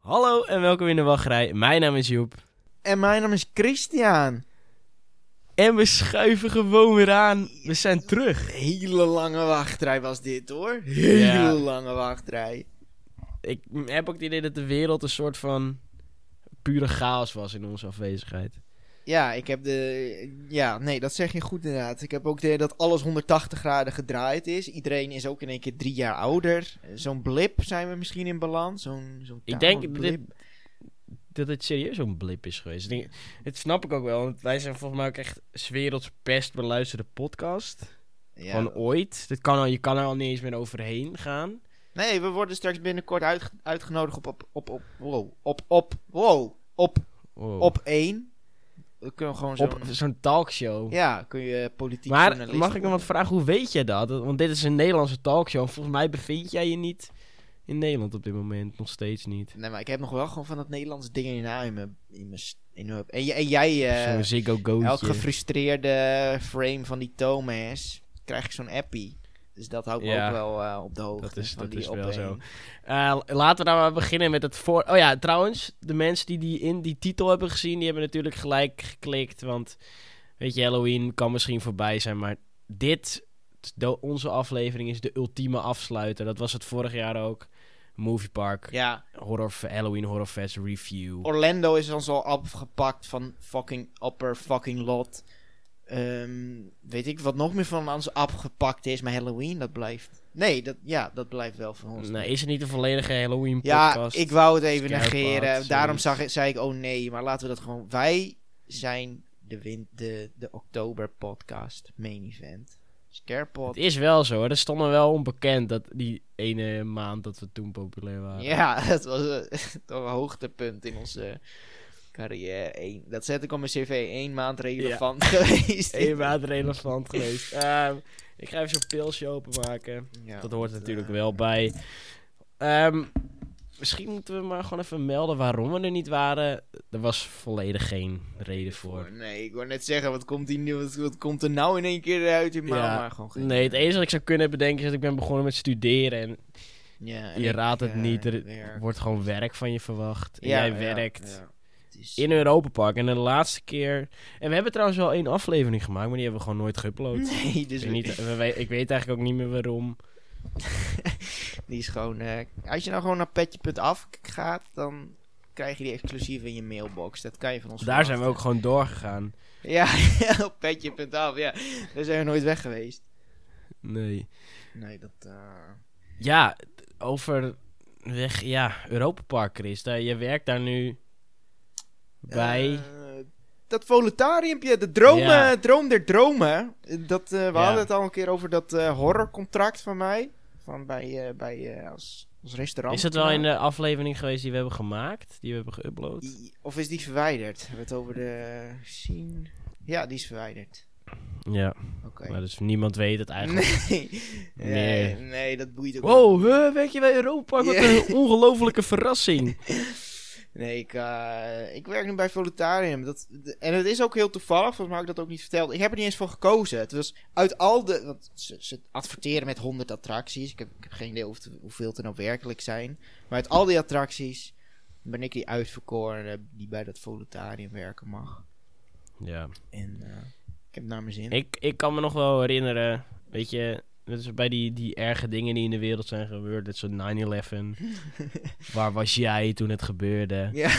Hallo en welkom in de wachtrij. Mijn naam is Joep. En mijn naam is Christian. En we schuiven gewoon weer aan. We zijn terug. Hele lange wachtrij was dit hoor. Hele Ja. lange wachtrij. Ik heb ook het idee dat de wereld een soort van pure chaos was in onze afwezigheid. Ja, ik heb de. Ja, nee, dat zeg je goed inderdaad. Ik heb ook de, dat alles 180 graden gedraaid is. Iedereen is ook in één keer drie jaar ouder. Zo'n blip zijn we misschien in balans. Zo'n Ik denk dat dit- Dat het serieus zo'n blip is geweest. Ik denk- Het snap ik ook wel, want wij zijn volgens mij ook echt 's werelds best beluisterde podcast. Ja. Van ooit. Dit kan al, je kan er al niet eens meer overheen gaan. Nee, we worden straks binnenkort uit, uitgenodigd op op op op wow, op op wow, op Wow. op één. We kunnen gewoon zo'n Op zo'n talkshow. ja, kun je politiek Maar mag ik nog wat vragen? Hoe weet je dat? Want dit is een Nederlandse talkshow. Volgens mij bevind jij je niet in Nederland op dit moment. Nog steeds niet. Nee, maar ik heb nog wel gewoon van dat Nederlands ding in mijn in mijn in mijn en, jij eh, Zo'n Ziggo Gootje. elk gefrustreerde frame van die Thomas krijg ik zo'n appie. Dus dat houdt me Ja, ook wel eh, op de hoogte. dat is- van dat die is wel zo. Eh, laten we nou maar beginnen met het voor... Oh ja, trouwens, de mensen die, die in die titel hebben gezien, die hebben natuurlijk gelijk geklikt. Want, weet je, Halloween kan misschien voorbij zijn, maar dit, de, onze aflevering is de ultieme afsluiter. Dat was het vorig jaar ook. Movie Park, Ja, horror, Halloween Horror Fest review. Orlando is ons al afgepakt van fucking upper fucking lot. Ehm, weet ik wat nog meer van ons afgepakt is, maar Halloween, dat blijft. Nee, dat, ja, dat blijft wel van ons. Nee, is het niet een volledige Halloween Ja, podcast? ik wou het even negeren. Daarom zag ik, zei ik, oh nee, maar laten we dat gewoon... Wij zijn de, win de, de oktober podcast main event. Scarepot. Het is wel zo, hoor. dat stond me wel onbekend dat die ene maand dat we toen populair waren. Ja, dat was eh, toch een hoogtepunt in onze carrière. Dat zet ik op mijn cv. één maand relevant geweest. Eén maand relevant geweest. Ehm, ik ga even zo'n pilsje openmaken. Ja, dat hoort er eh, natuurlijk wel bij. Ehm, misschien moeten we maar gewoon even melden waarom we er niet waren. Er was volledig geen reden voor. Nee, ik wou net zeggen, wat komt, die, nu- wat, wat komt er nou in één keer uit in maand? Ja, maar gewoon geen- Nee, het enige wat ik zou kunnen bedenken is dat ik ben begonnen met studeren. En Ja, en je raadt het niet. Er werk. wordt gewoon werk van je verwacht. En Ja, jij ja, werkt. Is- in Europa Park. En de laatste keer... En we hebben trouwens wel één aflevering gemaakt, maar die hebben we gewoon nooit geüpload. Nee, dus ik, weet niet, we- ik weet eigenlijk ook niet meer waarom. Die is gewoon... eh, als je nou gewoon naar petje.af gaat, dan krijg je die exclusief in je mailbox. Dat kan je van ons Daar zijn we ook gewoon doorgegaan. Ja, op petje.af, ja. Daar zijn we nooit weg geweest. Nee. Nee, dat... eh, Ja, over... Weg, ja, Europa Park, Chris. Daar, je werkt daar nu bij... eh, dat voletariumpje, de dromen, Ja. droom der dromen. Dat, eh, we Ja. hadden het al een keer over dat eh, horrorcontract van mij. Van bij, eh, bij als, als restaurant. Is het wel in de aflevering geweest die we hebben gemaakt? Die we hebben geüpload? Of is die verwijderd? Hebben we het over de scene? Ja, die is verwijderd. Ja, Oké. maar dus niemand weet het eigenlijk. Nee. Nee. nee, dat boeit ook Wow, huh, werk je bij Europa? Wat een ongelofelijke verrassing. Nee, ik, eh, ik werk nu bij Volutarium. Dat, de- en het is ook heel toevallig, volgens mij heb ik dat ook niet verteld. Ik heb er niet eens voor gekozen. Het was uit al de... Want ze, ze adverteren met 100 attracties. Ik heb, ik heb geen idee hoeveel, hoeveel het er nou werkelijk zijn. Maar uit al die attracties ben ik die uitverkoren die bij dat Volutarium werken mag. Ja. En eh, ik heb het naar mijn zin. Ik, ik kan me nog wel herinneren, weet je, is bij die, die erge dingen die in de wereld zijn gebeurd, net zo'n 9-11. Waar was jij toen het gebeurde? Ja.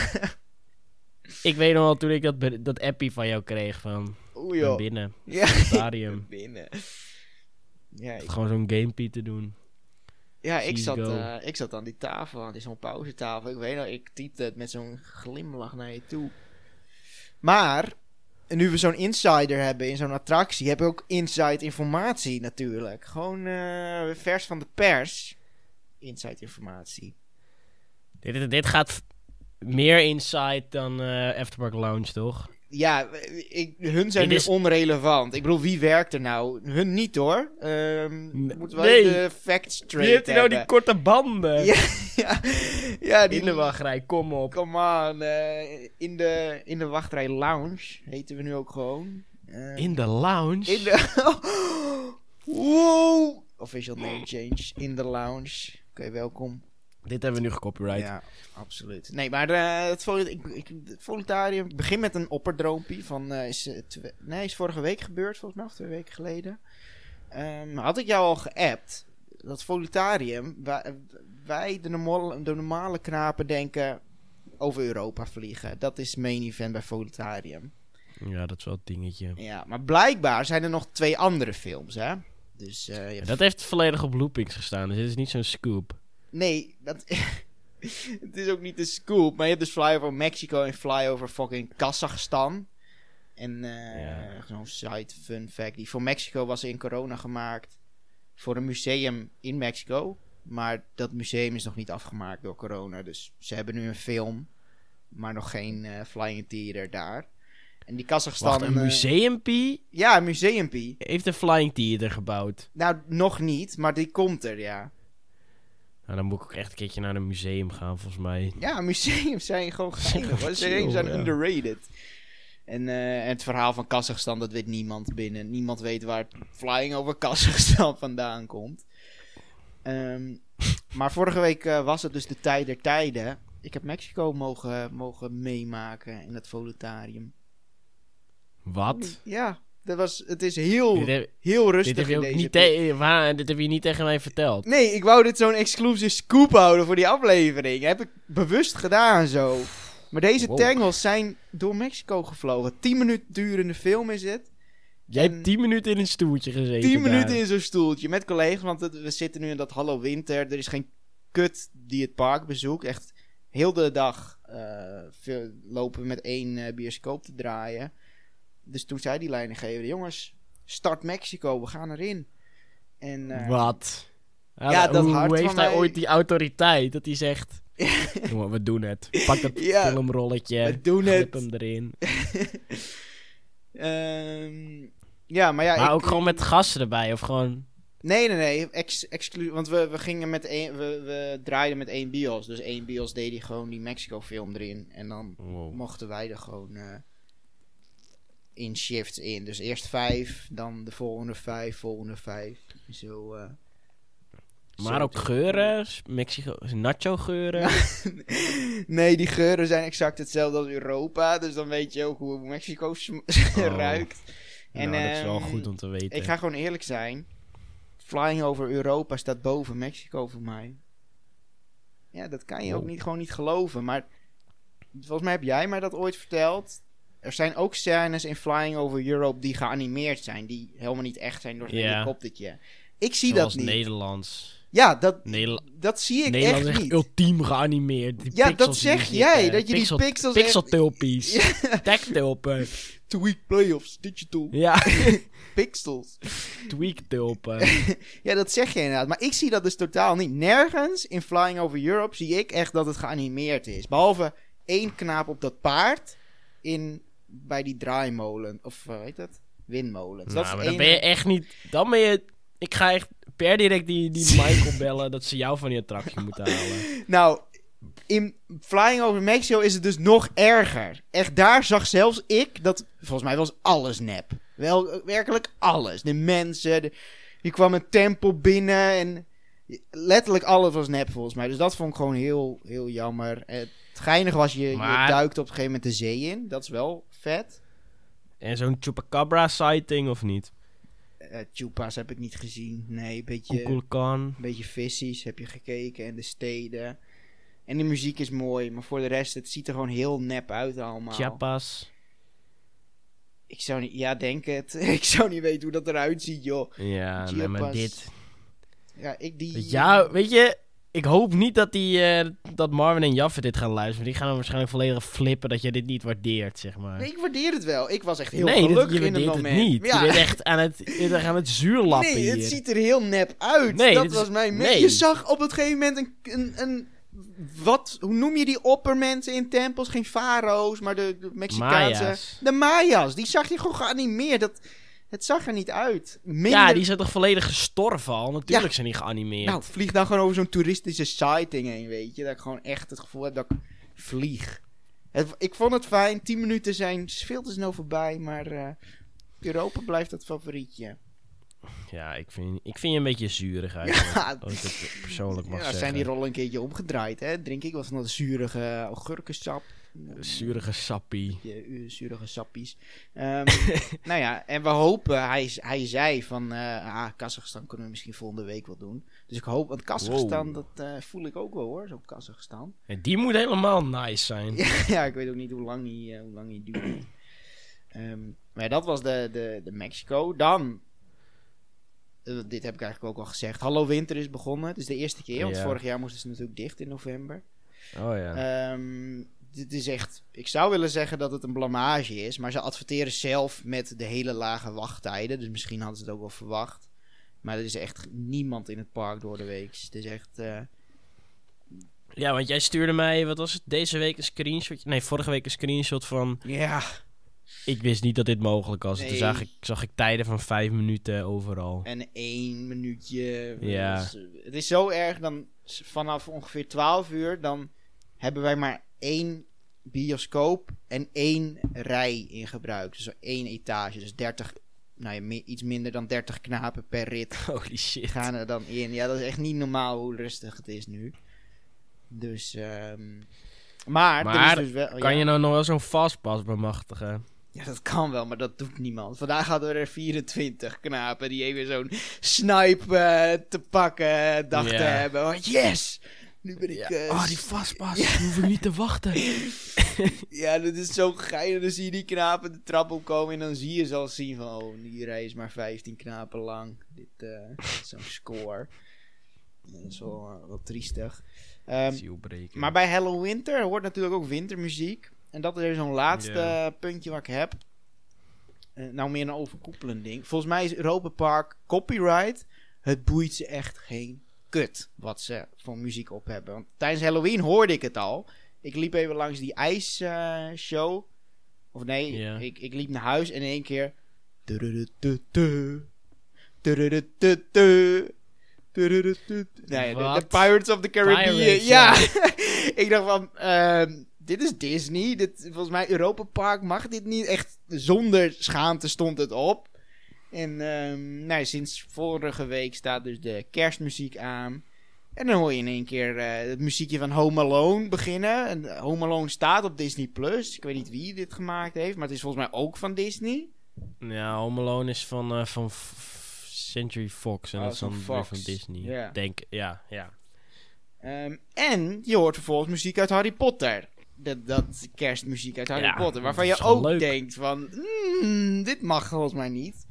Ik weet nog wel toen ik dat, dat appie van jou kreeg van, Oeh joh. binnen, Ja. stadium. binnen. Ja, ik, Gewoon zo'n gamepie te doen. ja ik, zat, eh, ik zat aan die tafel, aan die zo'n pauzetafel. Ik weet nog, ik typte het met zo'n glimlach naar je toe. Maar, nu we zo'n insider hebben in zo'n attractie, hebben we ook inside informatie natuurlijk. Gewoon eh, vers van de pers. Inside informatie. Dit, dit, gaat meer inside dan eh Afterpark Lounge, toch? Ja, ik, hun zijn nu onrelevant. Ik bedoel, wie werkt er nou? Hun niet hoor. Ehm Nee. moeten wij Nee. de facts Wie straight heeft hij nou die korte banden? Ja, ja, ja, die In de wachtrij, kom op. Come on. eh, in, de, in de wachtrij lounge heten we nu ook gewoon. Eh, In de lounge? in de... wow! Official name change. In de lounge. Oké, welkom. Dit hebben we nu gecopyright. Ja, absoluut. Nee, maar eh, het, ik, ik, het voluntarium ik begin met een opperdroompie van... eh, is, eh, nee, is vorige week gebeurd, volgens mij, twee weken geleden. Ehm, had ik jou al geappt, dat voluntarium... Wij, wij de, normale, de normale knapen, denken over Europa vliegen. Dat is main event bij voluntarium. Ja, dat is wel het dingetje. Ja, maar blijkbaar zijn er nog twee andere films, hè? Dus Ja, dat heeft volledig op loopings gestaan, dus dit is niet zo'n scoop. Nee, dat... het is ook niet de scoop. Maar je hebt dus flyover Mexico en flyover fucking Kazachstan. En eh Ja. zo'n side fun fact. Die voor Mexico was in corona gemaakt. Voor een museum in Mexico. Maar dat museum is nog niet afgemaakt door corona. Dus ze hebben nu een film. Maar nog geen eh, flying theater daar. En die Kazachstan... Wacht, een eh, museumpie ja, een museumpie. heeft een Flying Theater gebouwd. Nou, nog niet. Maar die komt er, ja. Nou, dan moet ik ook echt een keertje naar een museum gaan, volgens mij. Ja, museums zijn gewoon geinig. hoor. Museums zijn underrated. En, eh, het verhaal van Kazachstan, dat weet niemand binnen. Niemand weet waar het flying over Kazachstan vandaan komt. Ehm, maar vorige week eh, was het dus de tijd der tijden. Ik heb Mexico mogen, mogen meemaken in het voluntarium. Wat? Ja, dat was, het is heel, Dit heb, heel dit rustig heb je in ook deze niet, te- waar, dit heb je niet tegen mij verteld. Nee, ik wou dit zo'n exclusive scoop houden voor die aflevering. Heb ik bewust gedaan zo. Maar deze Wow. tangles zijn door Mexico gevlogen. 10 minuten durende film is het. Jij En- hebt 10 minuten in een stoeltje gezeten. 10 daar. minuten in zo'n stoeltje met collega's. Want het- we zitten nu in dat hallo winter. Er is geen kut die het park bezoekt. Echt heel de dag eh, veel- lopen we met één eh, bioscoop te draaien. Dus toen zei die leidinggever: Jongens, start Mexico, we gaan erin. En, eh, Wat? Ja, dat hoe, heeft hij mij- ooit die autoriteit dat hij zegt... Jongen, we doen het. Pak dat Ja, filmrolletje. we doen het. hem erin. Ehm, ja, maar ja. maar ik- ook gewoon met gasten erbij. Of gewoon... Nee, nee, nee. Ex, exclu want we, we gingen met één. We, we draaiden met één bios. Dus één bios deed hij gewoon die Mexico-film erin. En dan Wow. mochten wij er gewoon eh, in shifts in. Dus eerst vijf, dan de volgende vijf, volgende vijf. Zo. eh, Maar ook geuren. Mexico, nacho geuren. nee, die geuren zijn exact hetzelfde als Europa. Dus dan weet je ook hoe Mexico sm- ruikt. En, nou, dat is wel ehm, goed om te weten. Ik ga gewoon eerlijk zijn. Flying over Europa staat boven Mexico voor mij. Ja, dat kan je ook niet, gewoon niet geloven. Maar volgens mij heb jij mij dat ooit verteld. Er zijn ook scènes in Flying over Europe die geanimeerd zijn. Die helemaal niet echt zijn door een Ja. helikoptertje. Ik zie Zoals dat niet. Nederlands. Ja, dat, Nederla- dat zie ik Nederland is echt echt ultiem geanimeerd. Die Ja, dat zeg jij, zitten. dat je die Pixel- pixels echt- Pixeltulpies. Tech-tulpen. Tweak playoffs, digital Ja, pixels. tweak-tulpen. Ja, dat zeg je inderdaad. Maar ik zie dat dus totaal niet. Nergens in Flying Over Europe zie ik echt dat het geanimeerd is. Behalve één knaap op dat paard in, bij die draaimolen. Of uh, heet dat? Windmolens. dat nou, maar dan ben je echt niet... Dan ben je... Ik ga echt per direct die, die Michael bellen dat ze jou van die attractie moeten halen. Nou, in Flying Over Mexico is het dus nog erger. Echt, daar zag zelfs ik dat... Volgens mij was alles nep. Wel, eh, werkelijk alles. De mensen, de, je kwam een tempel binnen en... Letterlijk alles was nep volgens mij. Dus dat vond ik gewoon heel, heel jammer. Het geinige was, je, Maar- je duikt op een gegeven moment de zee in. Dat is wel vet. En zo'n Chupacabra sighting of niet? Eh Chupa's heb ik niet gezien. Nee, een beetje... Kukulkan. Een beetje vissies heb je gekeken en de steden. En de muziek is mooi, maar voor de rest, het ziet er gewoon heel nep uit allemaal. Chiapas. Ik zou niet, ja, denk het. ik zou niet weten hoe dat eruit ziet, joh. Ja, nee, maar dit... Ja, ik die... Ja, weet je... Ik hoop niet dat, die, eh, dat Marvin en Jaffe dit gaan luisteren. Die gaan dan waarscheinlijk volledig flippen dat je dit niet waardeert, zeg maar. Nee, ik waardeer het wel. Ik was echt heel nee, gelukkig in het waardeert het moment. niet. Ja. Je bent echt aan het, aan het zuurlappen nee, hier. het ziet er heel nep uit. Nee, dat was mijn... nee. Je zag op het gegeven moment een... een, een wat, hoe noem je die oppermensen in tempels? Geen farao's, maar de, de Mexicaanse... Maya's. De Maya's, die zag je gewoon geanimeerd. Dat, het zag er niet uit. Minder... Ja, die zijn toch volledig gestorven al? Natuurlijk zijn die geanimeerd. Nou, vlieg dan gewoon over zo'n toeristische sighting heen, weet je. Dat ik gewoon echt het gevoel heb dat ik vlieg. Het- ik vond het fijn. 10 minuten zijn veel te snel voorbij, maar eh, Europa blijft het favorietje. Ja, ik vind, ik vind je een beetje zuurig eigenlijk. Ja, Als ik het persoonlijk mag ja, zeggen. zijn die rollen een keertje omgedraaid, hè? Drink ik wat van dat zurige augurkensap. Zurige sappie. Je uh, zurige sappies. Ehm, nou ja, en we hopen, hij, hij zei van, eh ah, Kazachstan kunnen we misschien volgende week wel doen. Dus ik hoop, want Kazachstan, Wow. dat eh, voel ik ook wel hoor, zo'n Kazachstan. En die moet helemaal nice zijn. Ja, ja, ik weet ook niet hoe lang die, eh, hoe lang die duurt. Ehm, maar ja, dat was de, de, de Mexico. Dan, dit heb ik eigenlijk ook al gezegd, Hallo Winter is begonnen. Het is de eerste keer, want Ja. vorig jaar moesten ze natuurlijk dicht in november. Oh ja. Ehm, dit is echt, ik zou willen zeggen dat het een blamage is, maar ze adverteren zelf met de hele lage wachttijden. Dus misschien hadden ze het ook wel verwacht. Maar er is echt niemand in het park door de week. Het is echt. eh, Ja, want jij stuurde mij, wat was het, deze week een screenshot? Nee, vorige week een screenshot van... ja, Ik wist niet dat dit mogelijk was. Toen Nee. zag ik, zag ik tijden van vijf minuten overal. en één minuutje. Ja. Het is zo erg dan vanaf ongeveer 12 uur, dan hebben wij maar één bioscoop en één rij in gebruik. Dus één etage. Dus 30, nou ja, iets minder dan 30 knapen per rit. Holy shit. gaan er dan in. Ja, dat is echt niet normaal hoe rustig het is nu. Dus, ehm maar, Maar dus wel, Kan ja, je nou nog wel zo'n fastpass bemachtigen? ja, dat kan wel, maar dat doet niemand. Vandaag hadden we er 24 knapen die even zo'n snipe eh, te pakken dachten hebben. Oh, yes! Nu ben ik... Eh, Oh, die s- fastpass. Ja. Hoef ik niet te wachten. Ja, dat is zo geil. Dan zie je die knapen de trap opkomen en dan zie je ze al zien van... Oh, die rij is maar 15 knapen lang. Dit eh, is zo'n score. Dat is wel, eh, wel triestig. Ehm. Maar bij Hello Winter hoort natuurlijk ook wintermuziek. En dat is even zo'n laatste puntje wat ik heb. Nou, meer een overkoepelend ding. Volgens mij is Europa Park copyright. Het boeit ze echt geen kut wat ze voor muziek op hebben. Want tijdens Halloween hoorde ik het al. Ik liep even langs die ijsshow. of nee, ik, ik liep naar huis en in één keer... Nee, de? Pirates of the Caribbean. Pirates, ja. ja. ik dacht van, ehm, dit is Disney. Dit, volgens mij Europa Park mag dit niet. Echt zonder schaamte stond het op. En ehm, nou, sinds vorige week staat dus de kerstmuziek aan. En dan hoor je in één keer eh, het muziekje van Home Alone beginnen. En Home Alone staat op Disney+. Plus. Ik weet niet wie dit gemaakt heeft, maar het is volgens mij ook van Disney. Ja, Home Alone is van, eh, van Century Fox. En Oh, dat is dan Fox. van Disney. Denk, ja, ja. Ehm, en je hoort vervolgens muziek uit Harry Potter. Dat, dat kerstmuziek uit Harry Ja, Potter. Waarvan je ook leuk. denkt van... "Hmm, dit mag volgens mij niet.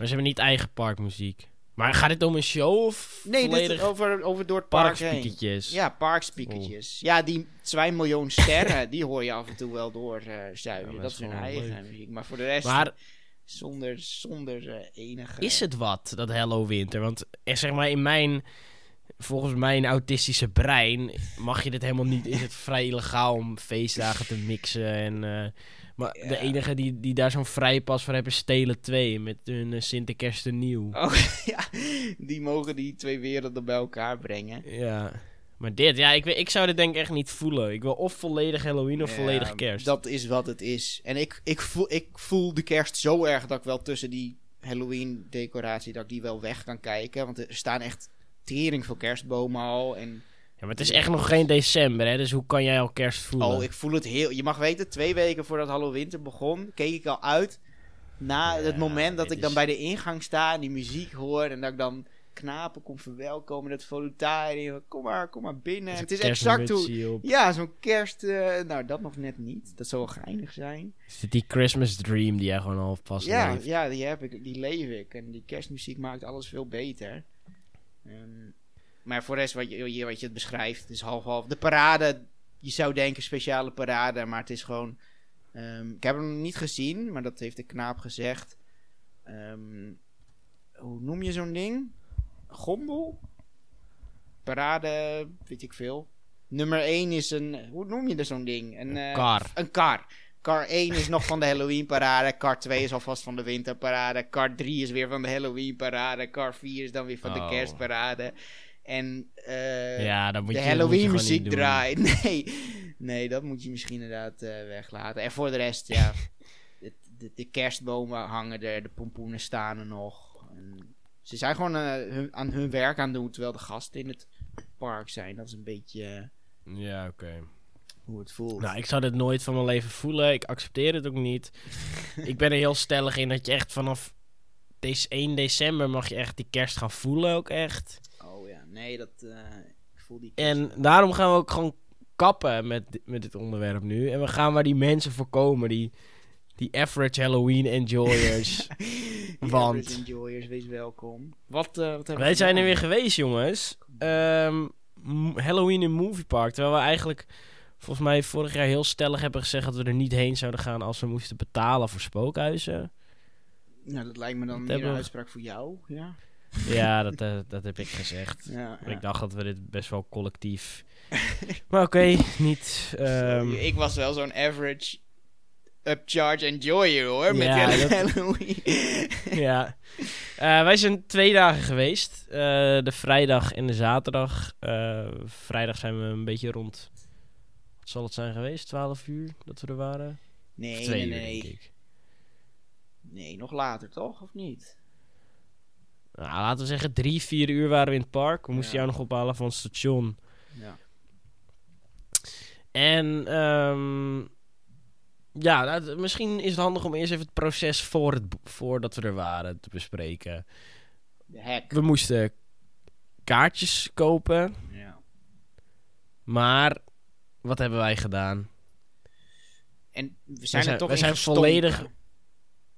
Maar ze hebben niet eigen parkmuziek. Maar gaat dit om een show of Nee, dit is over, over door het park heen. Ja, parkspiekertjes. Ja, die 2 miljoen sterren, die hoor je af en toe wel door eh zuigen. Ja, dat is hun eigen leuk. muziek. Maar voor de rest, Maar zonder, zonder eh, enige... is het wat, dat Hello Winter? Want eh, zeg maar in mijn, volgens mijn autistische brein mag je dit helemaal niet. Is het vrij illegaal om feestdagen te mixen en... eh, maar de enige die, die daar zo'n vrijpas voor hebben Stelen 2 met hun uh, Nieuw. Oh, ja, die mogen die twee werelden bij elkaar brengen. Ja. Maar dit, ja, ik, ik zou dit denk ik echt niet voelen. Ik wil of volledig Halloween of Ja, volledig kerst. Dat is wat het is. En ik, ik, voel, ik voel de kerst zo erg dat ik wel tussen die Halloween decoratie, dat ik die wel weg kan kijken. Want er staan echt tering veel kerstbomen al. En Ja, maar het is echt nog geen december, hè? Dus hoe kan jij al kerst voelen? Oh, ik voel het heel. Je mag weten, twee weken voordat Halloween begon, keek ik al uit na Ja, het moment dat ik dan bij de ingang sta en die muziek hoor en dat ik dan knapen kom verwelkomen, dat voluntarie, kom maar, kom maar binnen. Het is exact hoe. Ja, zo'n kerst. eh, nou, dat nog net niet. Dat zou wel geinig zijn. Is die Christmas dream die jij gewoon half pas ja, leeft? ja, die heb ik, die leef ik. En die kerstmuziek maakt alles veel beter. Ehm, maar voor de rest, wat je, wat je het beschrijft, het is half-half. De parade, je zou denken speciale parade, maar het is gewoon... ehm, ik heb hem niet gezien, maar dat heeft de knaap gezegd. Ehm, hoe noem je zo'n ding? Gombel? Parade, weet ik veel. Nummer 1 is een... Hoe noem je er zo'n ding? Een, eh, Kar. Een kar. Kar 1 is nog van de Halloween parade. Kar 2 is alvast van de winterparade. Kar 3 is weer van de Halloween parade. Kar 4 is dan weer van de Oh. kerstparade. En eh, Ja, dan moet de je, moet je Halloween gewoon muziek niet doen. draait. Nee. nee, dat moet je misschien inderdaad eh, weglaten. En voor de rest, ja. de, de, de kerstbomen hangen er. De pompoenen staan er nog. En ze zijn gewoon eh, hun, aan hun werk aan het doen terwijl de gasten in het park zijn. Dat is een beetje Ja, oké. hoe het voelt. Nou, ik zou dit nooit van mijn leven voelen. Ik accepteer het ook niet. ik ben er heel stellig in dat je echt vanaf deze 1 december mag je echt die kerst gaan voelen ook echt. Nee, dat eh, ik voel die. En daarom gaan we ook gewoon kappen met, met dit onderwerp nu. En we gaan waar die mensen voorkomen, die, die average Halloween enjoyers. want- want enjoyers, wees welkom. Wat, eh, wat hebben we Wij zijn er weer geweest, jongens. Ehm, Halloween in Movie Park. Terwijl we eigenlijk volgens mij vorig jaar heel stellig hebben gezegd dat we er niet heen zouden gaan als we moesten betalen voor spookhuizen. Nou, dat lijkt me dan Wat meer hebben een uitspraak voor jou. Ja. Ja, dat, eh, dat heb ik gezegd. ja. Ik dacht dat we dit best wel collectief. maar oké, niet. ehm, ik was wel zo'n average upcharge enjoyer hoor. Met Ja, dat- Halloween. ja. Eh, wij zijn twee dagen geweest. Eh, de vrijdag en de zaterdag. Vrijdag zijn we een beetje rond. Wat zal het zijn geweest? 12 uur dat we er waren? Nee, nee, uur. Nee, nog later toch? Of niet? Nou, laten we zeggen drie, vier uur waren we in het park. We moesten Ja. jou nog ophalen van het station. Ja. En ehm, ja, nou, misschien is het handig om eerst even het proces voor het, voordat we er waren te bespreken. De hack. We moesten kaartjes kopen, Ja. maar wat hebben wij gedaan? En we zijn, zijn- er toch we zijn volledig-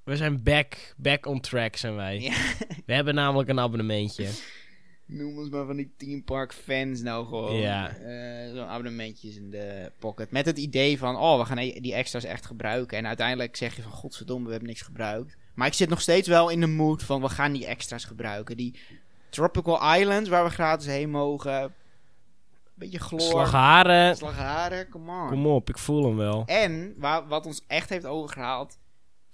We zijn back, back on track, zijn wij. Ja. We hebben namelijk een abonnementje. Noem ons maar van die Team Park fans nou gewoon. Ja. Eh, Zo'n abonnementjes in de pocket. Met het idee van, oh, we gaan e- die extra's echt gebruiken. En uiteindelijk zeg je van, godverdomme, we hebben niks gebruikt. Maar ik zit nog steeds wel in de mood van, we gaan die extra's gebruiken. Die Tropical Islands, waar we gratis heen mogen. Beetje chloor. Slagharen, Slagharen, come on. kom op, ik voel hem wel. En wa- wat ons echt heeft overgehaald,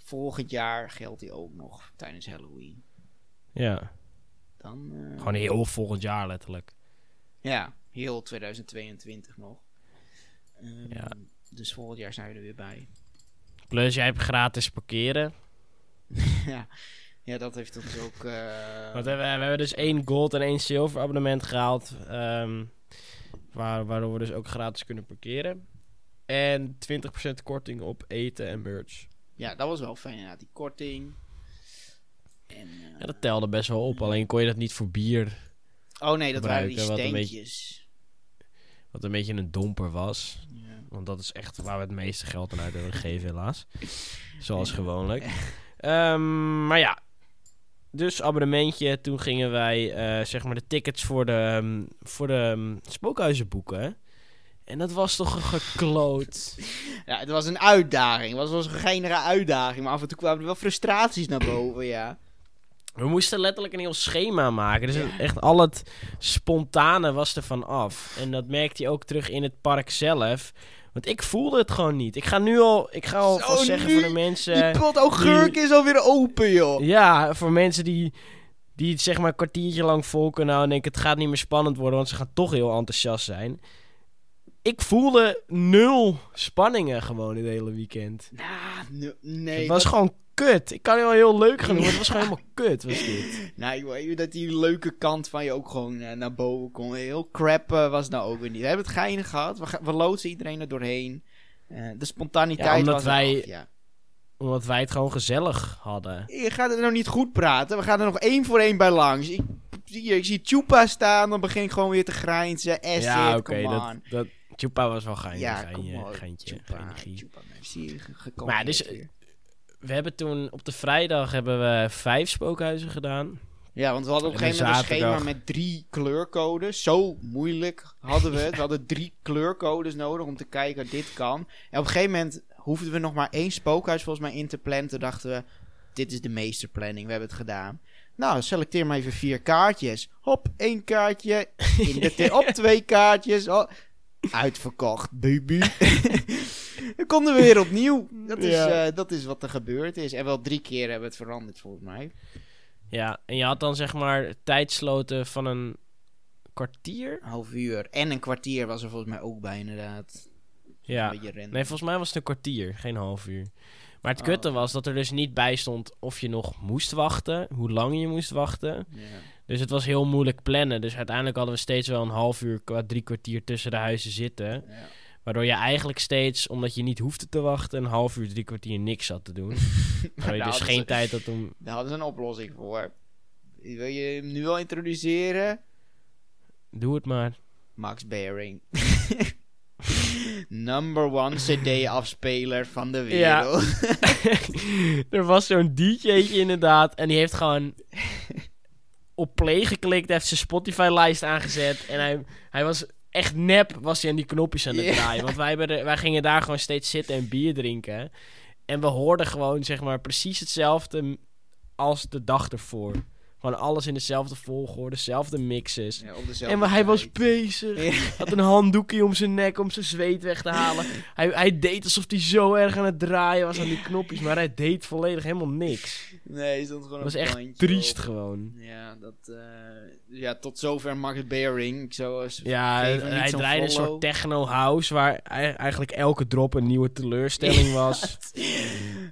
volgend jaar geldt die ook nog tijdens Halloween. Ja, Dan, eh, gewoon heel volgend jaar letterlijk. Ja, heel 2022 nog. Ehm, Ja. Dus volgend jaar zijn we er weer bij. Plus, jij hebt gratis parkeren. ja. ja, dat heeft ons ook... eh, Want we, we hebben dus één gold en één zilver abonnement gehaald. ehm, waar, waardoor we dus ook gratis kunnen parkeren. En 20% korting op eten en merch. Ja, dat was wel fijn inderdaad, die korting. En, eh, Ja, dat telde best wel op. Alleen kon je dat niet voor bier. oh nee, dat waren die gebruiken, wat een beetje- steentjes. Wat een beetje een domper was. Ja. Want dat is echt waar we het meeste geld aan uit hebben gegeven, helaas. Zoals Ja. gewoonlijk. Ehm, maar ja. Dus abonnementje. Toen gingen wij eh, zeg maar de tickets voor de, ehm, voor de ehm, spookhuizen boeken. En dat was toch een gekloot. ja, het was een uitdaging. Het was een geinige uitdaging. Maar af en toe kwamen er wel frustraties naar boven, ja. We moesten letterlijk een heel schema maken. Dus Ja. echt al het spontane was er van af. En dat merkte je ook terug in het park zelf. Want ik voelde het gewoon niet. Ik ga nu al, ik ga al Zo, zeggen voor de mensen. die pot augurk is alweer open, joh. Ja, voor mensen die, die het zeg maar een kwartiertje lang vol kunnen houden en denken het gaat niet meer spannend worden, want ze gaan toch heel enthousiast zijn. Ik voelde nul spanningen gewoon het hele weekend. Nou, nee, het was dat- gewoon kut. Ik kan het wel heel leuk gaan doen, maar het was gewoon helemaal kut, was dit. Nou, dat die leuke kant van je ook gewoon eh, naar boven kon. Heel crap eh, was nou ook weer niet. We hebben het geinig gehad. We, ga- we loodsen iedereen er doorheen. Eh, de spontaniteit Ja, omdat was er wij- ja. Omdat wij het gewoon gezellig hadden. Je gaat het nou niet goed praten. We gaan er nog één voor één bij langs. Ik, zie, ik zie Chupa staan. Dan begin ik gewoon weer te grijnzen. Acid, ja, oké, dat, dat Chupa was wel geintje, Ja, geintje, op. geintje, Chupa. Chupa, merci. Maar dus- weer. We hebben toen op de vrijdag hebben we vijf spookhuizen gedaan. Ja, want we hadden op een gegeven moment een schema met drie kleurcodes. Zo moeilijk hadden we het. We hadden drie kleurcodes nodig om te kijken of dit kan. En op een gegeven moment hoefden we nog maar één spookhuis volgens mij in te plannen. Toen dachten we, dit is de meesterplanning. We hebben het gedaan. Nou, selecteer maar even vier kaartjes. Hop, één kaartje. In de op twee kaartjes. Oh, uitverkocht, baby. Dan konden we weer opnieuw. Dat is, Ja. eh, dat is wat er gebeurd is. En wel drie keer hebben we het veranderd volgens mij. Ja, en je had dan zeg maar tijdsloten van een kwartier. half uur. En een kwartier was er volgens mij ook bij, inderdaad. Ja. Nee, volgens mij was het een kwartier, geen half uur. Maar het Oh. kutte was dat er dus niet bij stond of je nog moest wachten, hoe lang je moest wachten. Ja. Dus het was heel moeilijk plannen. Dus uiteindelijk hadden we steeds wel een half uur, qua drie kwartier tussen de huizen zitten. Ja. Waardoor je eigenlijk steeds, omdat je niet hoefde te wachten, een half uur, drie kwartier niks had te doen. Waardoor je daar dus geen ze- tijd had om... Daar hadden ze een oplossing voor. Wil je hem nu al introduceren? Doe het maar. Max Behring. Number one CD-afspeler van de Ja. wereld. er was zo'n DJ'tje inderdaad. En die heeft gewoon op play geklikt. Heeft zijn Spotify-lijst aangezet. En hij, hij was echt nep was hij aan die knopjes aan het draaien. Want wij, werden, wij gingen daar gewoon steeds zitten en bier drinken. En we hoorden gewoon zeg maar precies hetzelfde als de dag ervoor. Gewoon alles in dezelfde volgorde, dezelfde mixes. Ja, op dezelfde En maar hij was bezig. Ja. Had een handdoekje om zijn nek om zijn zweet weg te halen. Hij, hij deed alsof hij zo erg aan het draaien was aan die knopjes. Maar hij deed volledig helemaal niks. Nee, er stond gewoon Het was een echt triest op. gewoon. Ja, dat, eh, ja, tot zover. Ik zou eens Ja, hij draaide een soort techno-house... waar ei- eigenlijk elke drop een nieuwe teleurstelling was.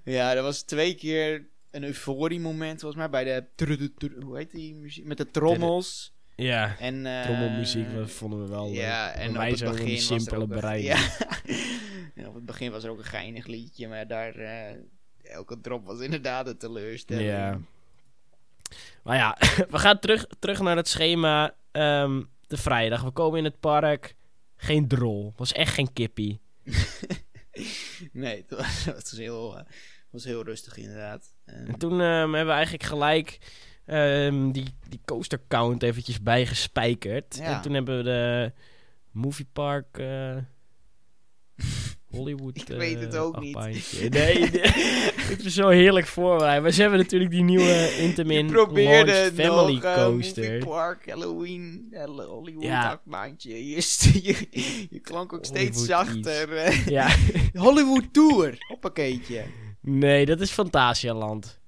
Ja, er was twee keer een euforie-moment, volgens mij, bij de... Hoe heet die muziek? Met de trommels. Ja, En, eh, trommelmuziek dat vonden we wel leuk. Ja, en wij op het begin was simpele brein. Ja. Op het begin was er ook een geinig liedje, maar daar... eh, elke drop was inderdaad een teleurstelling. Ja. Maar ja, we gaan terug, terug naar het schema. ehm, de vrijdag. We komen in het park. Geen drol. Was echt geen kippie. Nee, het was, het was heel, eh, was heel rustig inderdaad. En- En toen ehm, hebben we eigenlijk gelijk ehm, die, die coaster count eventjes bijgespijkerd. Ja. En toen hebben we de movie park eh, Hollywood. Ik weet het eh, ook niet. Nee, het is zo heerlijk voorbereid. Maar ze hebben natuurlijk die nieuwe Intamin Launch Family nog, eh, Coaster. Movie Park, Halloween, Hall- Hollywood, Ja. achtbaantje. Je, st- je, je klonk ook steeds zachter. Ja, Hollywood Tour, hoppakeetje. Nee, dat is Fantasialand.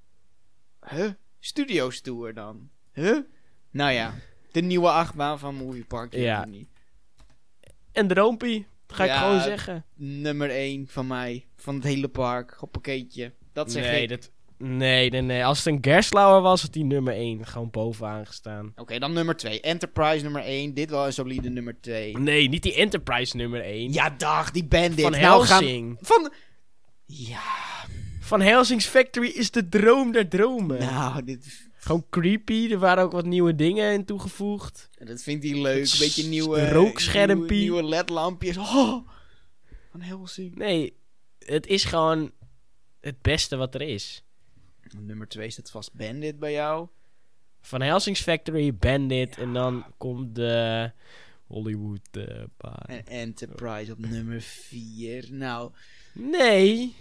Huh? Studios Tour dan? Huh? Nou ja, de nieuwe achtbaan van Movie Park. Ja. niet. En Droompie, ga ik gewoon zeggen. Nummer 1 van mij, van het hele park, hoppakeetje. Dat zeg Nee, ik. dat, nee, nee, nee. Als het een Gerstlauer was, had die nummer 1 gewoon bovenaan gestaan. Oké, dan nummer 2. Enterprise nummer 1. Dit wel een solide nummer 2. Nee, niet die Enterprise nummer 1. Ja, dag, die bandit. van Nou gaan- Helsing. Van... Ja, Van Helsing's Factory is de droom der dromen. nou, dit, Gewoon creepy. Er waren ook wat nieuwe dingen in toegevoegd. dat vindt hij leuk. Een beetje nieuwe... rookschermpie. Nieuwe, nieuwe ledlampjes. Oh, van Helsing. Nee, het is gewoon het beste wat er is. Nummer 2 staat vast bandit bij jou. Van Helsing's Factory, Bandit. En dan komt de Hollywood baan. En Enterprise op nummer 4. Nou... Nee.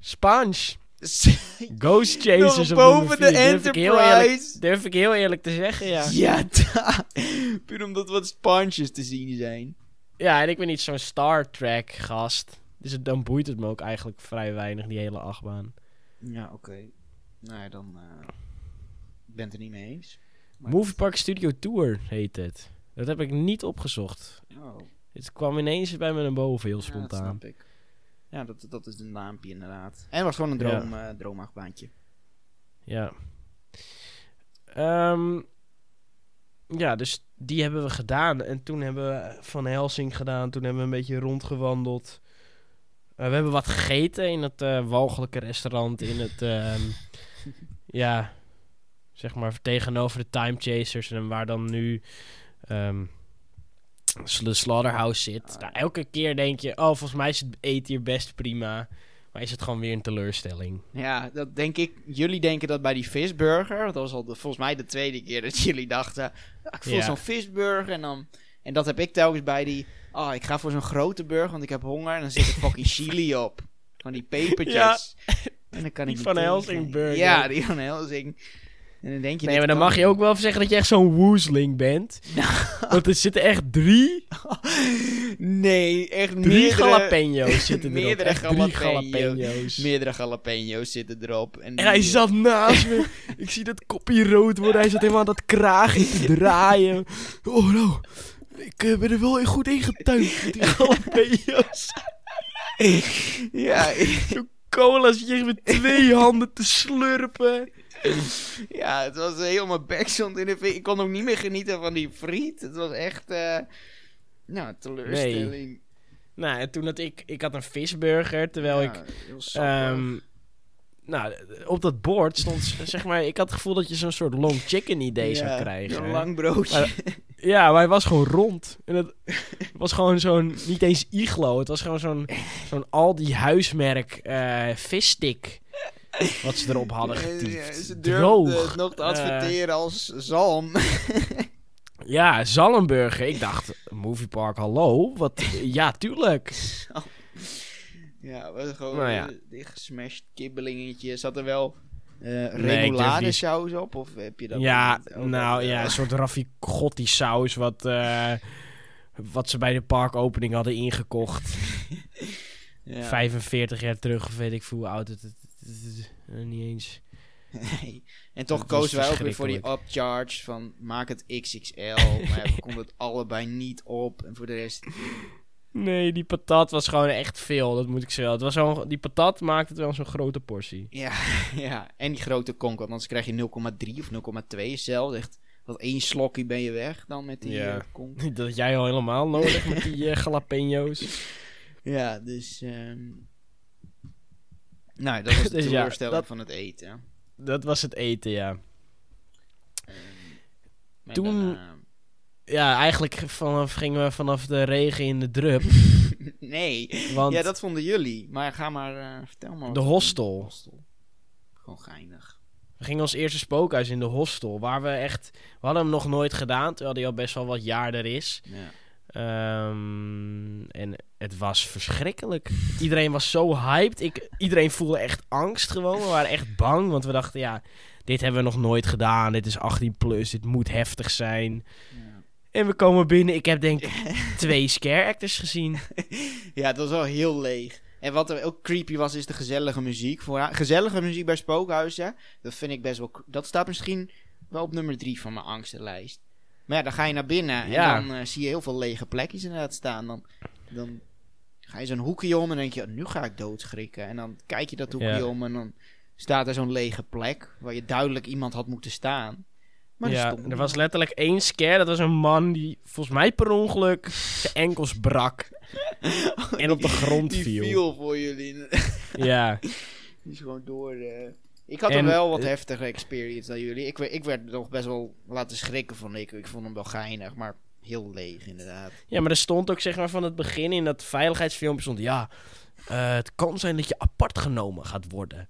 Sponge. Ghost Chasers Nog boven de Durf ik, heel eerlijk, Enterprise. durf ik heel eerlijk te zeggen, ja. Ja, da. Puur omdat wat sponsjes te zien zijn. Ja, en ik ben niet zo'n Star Trek gast. Dus het, dan boeit het me ook eigenlijk vrij weinig, die hele achtbaan. Ja, oké. Nou ja, dan... ik ben het er niet mee eens. Maar- Movie Park Studio Tour heet het. Dat heb ik niet opgezocht. Oh, Het kwam ineens bij me naar boven, heel ja, dat spontaan. snap ik. Ja, dat, dat is de naampje inderdaad. En het was gewoon een droom, eh droomachtbaantje. Ja. Ehm, ja, dus die hebben we gedaan. En toen hebben we Van Helsing gedaan. Toen hebben we een beetje rondgewandeld. Eh, we hebben wat gegeten in het eh walgelijke restaurant. In het, ehm, ja, zeg maar tegenover de Time Chasers. En waar dan nu ehm, de Slaughterhouse zit. Ah, Nou, elke keer denk je, oh, volgens mij is het eten hier best prima. Maar is het gewoon weer een teleurstelling. Ja, dat denk ik. Jullie denken dat bij die visburger. Dat was al de, volgens mij de tweede keer dat jullie dachten. "Ah, ik voel Ja. zo'n visburger. En, dan, en dat heb ik telkens bij die. Oh, ik ga voor zo'n grote burger, want ik heb honger. En dan zit er fucking chili op. Van die pepertjes. Ja. En dan kan Die ik Van Helsing burger. Ja, die van Helsing. En dan denk je. Nee, maar dan kan mag je ook wel zeggen dat je echt zo'n woesling bent. Want er zitten echt drie, Nee, echt drie meerdere, jalapeno's zitten erop. meerdere Echt drie jalapeno's. meerdere jalapeno's zitten erop. En, En hij zat naast me. Ik zie dat kopje rood worden. Hij zat helemaal aan dat kraagje te draaien. Oh nou, ik eh, ben er wel goed in getuind met die jalapeno's. Ja, Zo cola zit je met twee handen te slurpen. Ja, het was helemaal backzond in de. Ik kon ook niet meer genieten van die friet. Het was echt, eh nou, teleurstelling. Nou, en toen had ik... Ik had een visburger, terwijl Ja, ik... ehm, nou, op dat bord stond, zeg maar... Ik had het gevoel dat je zo'n soort long chicken idee zou krijgen. Een lang broodje. Maar- Ja, maar hij was gewoon rond. En het was gewoon zo'n... Niet eens iglo. Het was gewoon zo'n... Zo'n Aldi huismerk eh visstick. Wat ze erop hadden Ja, getiefd. ze durfden het nog te adverteren als zalm. Ja, Zalmburger. Ik dacht, Moviepark, hallo? Wat? Ja, tuurlijk. ja, was gewoon Nou ja. een dichtgesmashed kibbelingetje. Zat er wel eh durf remoulade saus op? Of heb je dat Ja? Oh, nou ja, eh, een soort rafficotti saus wat, eh, wat ze bij de parkopening hadden ingekocht. ja. 45 jaar terug, of weet ik veel hoe oud het, het, eh, niet eens. Nee. En toch kozen wij ook weer voor die upcharge van maak het XXL. maar ja, we konden het allebei niet op. En voor de rest... Nee, die patat was gewoon echt veel, dat moet ik zeggen. Het was zo'n- die patat maakte het wel zo'n grote portie. Ja, ja, en die grote konk. Want anders krijg je 0,3 of 0,2 zelf. Echt, wat één slokje ben je weg dan met die Ja. eh, konk. Dat had jij al helemaal nodig met die eh, jalapenos. Ja, dus... ehm Nou, dat was de Dus ja, teleurstelling dat- van het eten. Dat was het eten, ja. Ehm, Toen- daarna- Ja, eigenlijk vanaf, gingen we vanaf de regen in de drup. nee, Want ja, dat vonden jullie. Maar ga maar, eh, vertel maar. de hostel. hostel. Gewoon geinig. We gingen ons eerste spookhuis in de hostel. Waar we echt... We hadden hem nog nooit gedaan, terwijl die al best wel wat jaar er is. Ja. Ehm, en het was verschrikkelijk. Iedereen was zo hyped. Ik, iedereen voelde echt angst gewoon. We waren echt bang, want we dachten, ja... Dit hebben we nog nooit gedaan. Dit is 18 plus. Dit moet heftig zijn. Ja. En we komen binnen. Ik heb denk ik twee scare actors gezien. ja, het was wel heel leeg. En wat er ook creepy was, is de gezellige muziek. Voor, gezellige muziek bij spookhuizen, dat vind ik best wel... Dat staat misschien wel op nummer drie van mijn angstenlijst. Maar ja, dan ga je naar binnen en Ja. dan eh, zie je heel veel lege plekjes inderdaad staan. Dan, dan ga je zo'n hoekje om en dan denk je, nu ga ik doodschrikken. En dan kijk je dat hoekje Ja. om en dan staat er zo'n lege plek waar je duidelijk iemand had moeten staan. Maar ja, stond er was letterlijk één scare. Dat was een man die volgens mij per ongeluk zijn enkels brak. en op de grond die viel. viel voor jullie. Ja. Die is gewoon door. eh. Ik had En, een wel wat heftiger experience dan jullie. Ik, ik werd nog best wel laten schrikken van ik. Ik vond hem wel geinig, maar heel leeg inderdaad. ja, maar er stond ook zeg maar van het begin in dat veiligheidsfilmpje stond... Ja, eh, het kan zijn dat je apart genomen gaat worden.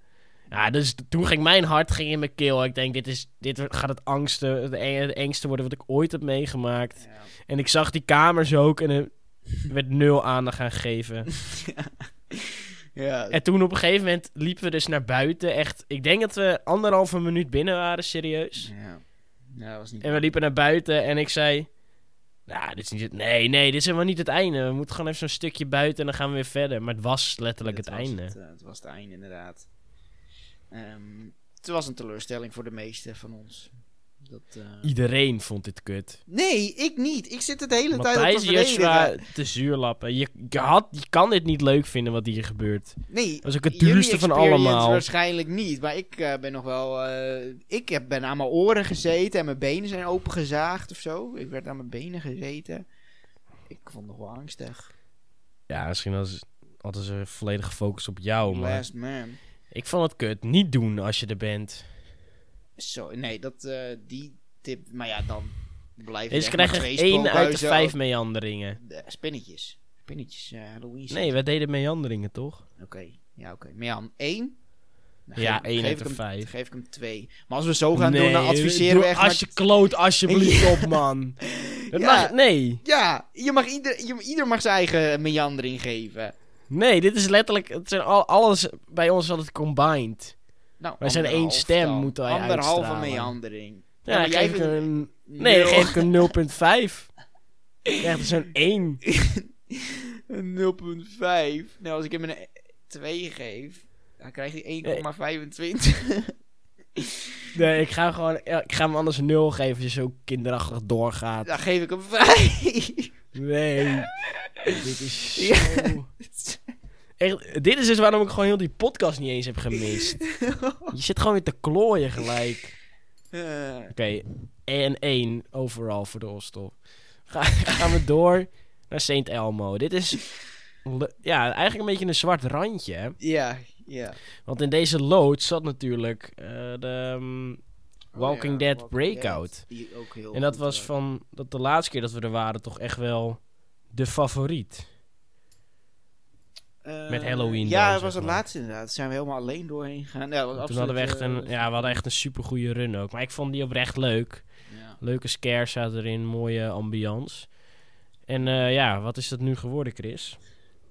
Ja, dus toen ging mijn hart ging in mijn keel. Ik denk, dit, is, dit gaat het, angste, het, eng- het engste worden wat ik ooit heb meegemaakt. Ja. En ik zag die kamers ook en er werd nul aandacht aan gegeven. Ja, En toen op een gegeven moment liepen we dus naar buiten. Echt, ik denk dat we anderhalve minuut binnen waren, serieus. ja. Ja, dat was niet. En we liepen naar buiten en ik zei... Nou, dit is niet het... Nee, nee, dit is helemaal niet het einde. We moeten gewoon even zo'n stukje buiten en dan gaan we weer verder. Maar het was letterlijk het was einde. Het, eh, het was het einde inderdaad. Ehm, het was een teleurstelling voor de meesten van ons. Dat, eh, Iedereen vond dit kut. Nee, ik niet. Ik zit het de hele tijd op Matthijs te Joshua verdedigen. te zuurlappen. Je, je, had, je kan dit niet leuk vinden wat hier gebeurt. Nee, Dat is ook het duurste van allemaal. waarschijnlijk niet. Maar ik eh, ben nog wel... eh, ik heb, ben aan mijn oren gezeten en mijn benen zijn opengezaagd of zo. Ik werd aan mijn benen gezeten. Ik vond het nog wel angstig. Ja, misschien was, hadden ze volledig gefocust op jou. Maar Last man. ik vond het kut. Niet doen als je er bent. Zo, nee, dat, eh, die tip... Maar ja, dan blijft Deze krijgen echt één uit de vijf meanderingen. spinnetjes. Spinnetjes, eh, Halloween. Nee, wij deden meanderingen, toch? Oké, ja, oké. Ja, één? Dan Ja, geef- één geef uit ik de hem- vijf. geef ik hem twee. Maar als we zo gaan doen, Nee, dan adviseren doe we echt... Als je kloot alsjeblieft op, man. Dat Ja. mag, nee. Ja, je mag ieder, je, ieder mag zijn eigen meandering geven. Nee, dit is letterlijk... Het zijn al, alles bij ons is altijd combined. Nou, Wij zijn één stem, dan. moeten wij Anderhalve uitstralen. meandering. Ja, maar dan jij geef ik vindt- een... Nee, dan geef ik een 0.5. Je krijgt dus zo'n 1. Een 0,5. Nou, als ik hem een 2 geef, dan krijg je 1,25. Nee, ik ga, gewoon, ja, ik ga hem anders een 0 geven als je zo kinderachtig doorgaat. Dan geef ik hem 5. Nee. Dit is zo... Echt, dit is dus waarom ik gewoon heel die podcast niet eens heb gemist. Je zit gewoon weer te klooien gelijk. Oké, en 1 overal voor de Hostel. Ga, gaan we door naar St. Elmo. Dit is ja, eigenlijk een beetje een zwart randje. ja, ja. Want in deze loods zat natuurlijk eh, de ehm, Oh Walking ja, Dead Walking Breakout. Dead, die ook heel En dat was. van dat de laatste keer dat we er waren toch echt wel de favoriet. Met Halloween Ja, dan, dat was het maar. laatste inderdaad. Daar zijn we helemaal alleen doorheen gegaan. Ja, Toen hadden we echt een, eh, ja, we hadden echt een super goede run ook. Maar ik vond die oprecht leuk. ja. Leuke scares zaten erin, mooie ambiance. En eh, ja, wat is dat nu geworden, Chris?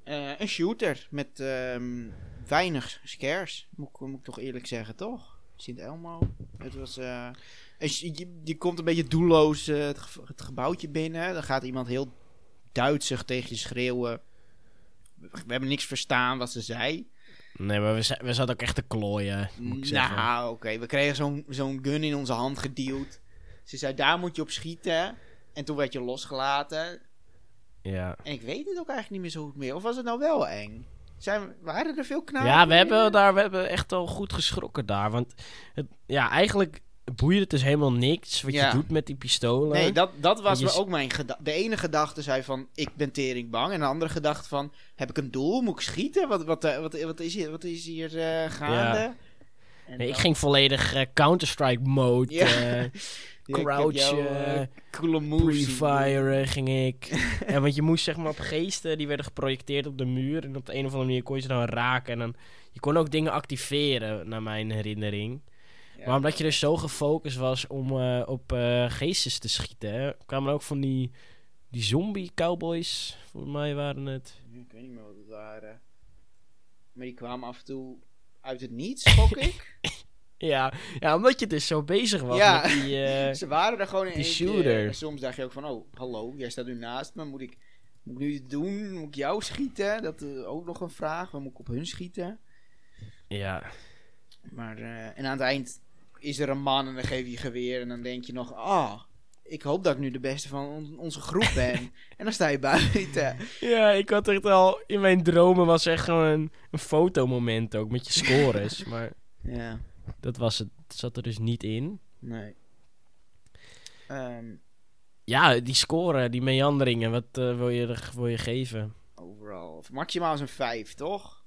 Eh, een shooter met ehm, weinig scares. Moet, ik- moet ik toch eerlijk zeggen, toch? Sint Elmo. Het was. eh, je, je komt een beetje doelloos eh, het gebouwtje binnen. Dan gaat iemand heel Duitsig tegen je schreeuwen. We hebben niks verstaan wat ze zei. Nee, maar we, we zaten ook echt te klooien, moet ik zeggen. Nou, oké. We kregen zo'n zo'n gun in onze hand geduwd. Ze zei, daar moet je op schieten. En toen werd je losgelaten. Ja. En ik weet het ook eigenlijk niet meer zo goed meer. Of was het nou wel eng? Zijn, waren er veel knapen? ja, we hebben, daar, we hebben echt al goed geschrokken daar. Want het, ja, eigenlijk boeide het dus helemaal niks wat Ja. je doet met die pistolen. Nee, dat, dat was je ook mijn gedachte. De ene gedachte zei van, ik ben tering bang. En de andere gedachte van, heb ik een doel? Moet ik schieten? Wat, wat, eh, wat, wat, is, hier, wat is hier eh, gaande? Ja. Nee, ik ging volledig eh, Counter-Strike mode. Ja. crouchen, Pre-fire ging ik. en want je moest zeg maar op geesten, die werden geprojecteerd op de muur. En op de een of andere manier kon je ze dan raken. En dan, je kon ook dingen activeren, naar mijn herinnering. Maar omdat je dus zo gefocust was om eh, op geestes te schieten, hè, kwamen ook van die, die zombie-cowboys, voor mij waren het. Ik weet niet meer wat het waren. Maar die kwamen af en toe uit het niets, gok ik. Ja, ja, omdat je dus zo bezig was Ja. met die... eh, Ze waren er gewoon in die één keer. shooter. En soms dacht je ook van, oh, hallo, jij staat nu naast me. Moet ik, moet ik nu iets doen? Moet ik jou schieten? Dat is ook nog een vraag. Waar moet ik op hun schieten? ja, Maar, en aan het eind is er een man en dan geef je geweer. En dan denk je nog, ah, ik hoop dat ik nu de beste van on- onze groep ben. en dan sta je buiten. Ja, ik had echt al... In mijn dromen was echt gewoon een, een fotomoment ook met je scores. maar Ja, dat was het, zat er dus niet in. nee. Ehm, Ja, die score, die meanderingen, wat eh, wil, je, er- wil je geven? overal. Maximaal is een 5, toch?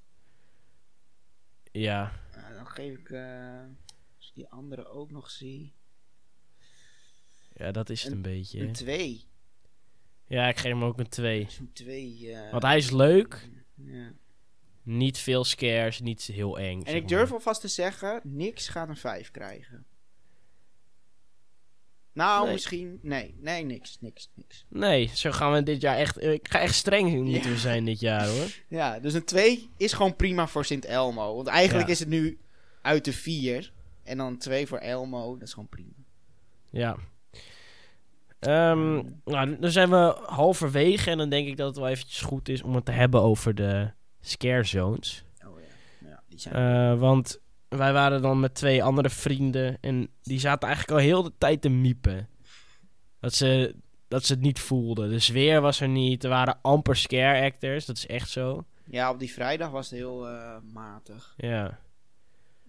Ja, dan geef ik, eh, die andere ook nog zie, ja dat is het een beetje. een 2. Ja, ik geef hem ook een 2. Zo'n 2. eh, Want hij is leuk, ja. niet veel scares, niet heel eng. En ik durf maar. alvast te zeggen, niks gaat een 5 krijgen. Nou, Nee. misschien. Nee, nee, niks, niks, niks. Nee, zo gaan we dit jaar echt... Ik ga echt streng moeten Ja. zijn dit jaar hoor. Ja, dus een 2 is gewoon prima voor Sint Elmo. Want eigenlijk Ja. is het nu uit de 4. En dan 2 voor Elmo, dat is gewoon prima. Ja. Ehm, nou, dan zijn we halverwege en dan denk ik dat het wel eventjes goed is om het te hebben over de scare zones. Oh ja, ja die zijn. Eh, want wij waren dan met twee andere vrienden en die zaten eigenlijk al heel de tijd te miepen. Dat ze, dat ze het niet voelden. De sfeer was er niet, er waren amper scare actors, dat is echt zo. ja, op die vrijdag was het heel eh, matig. Ja,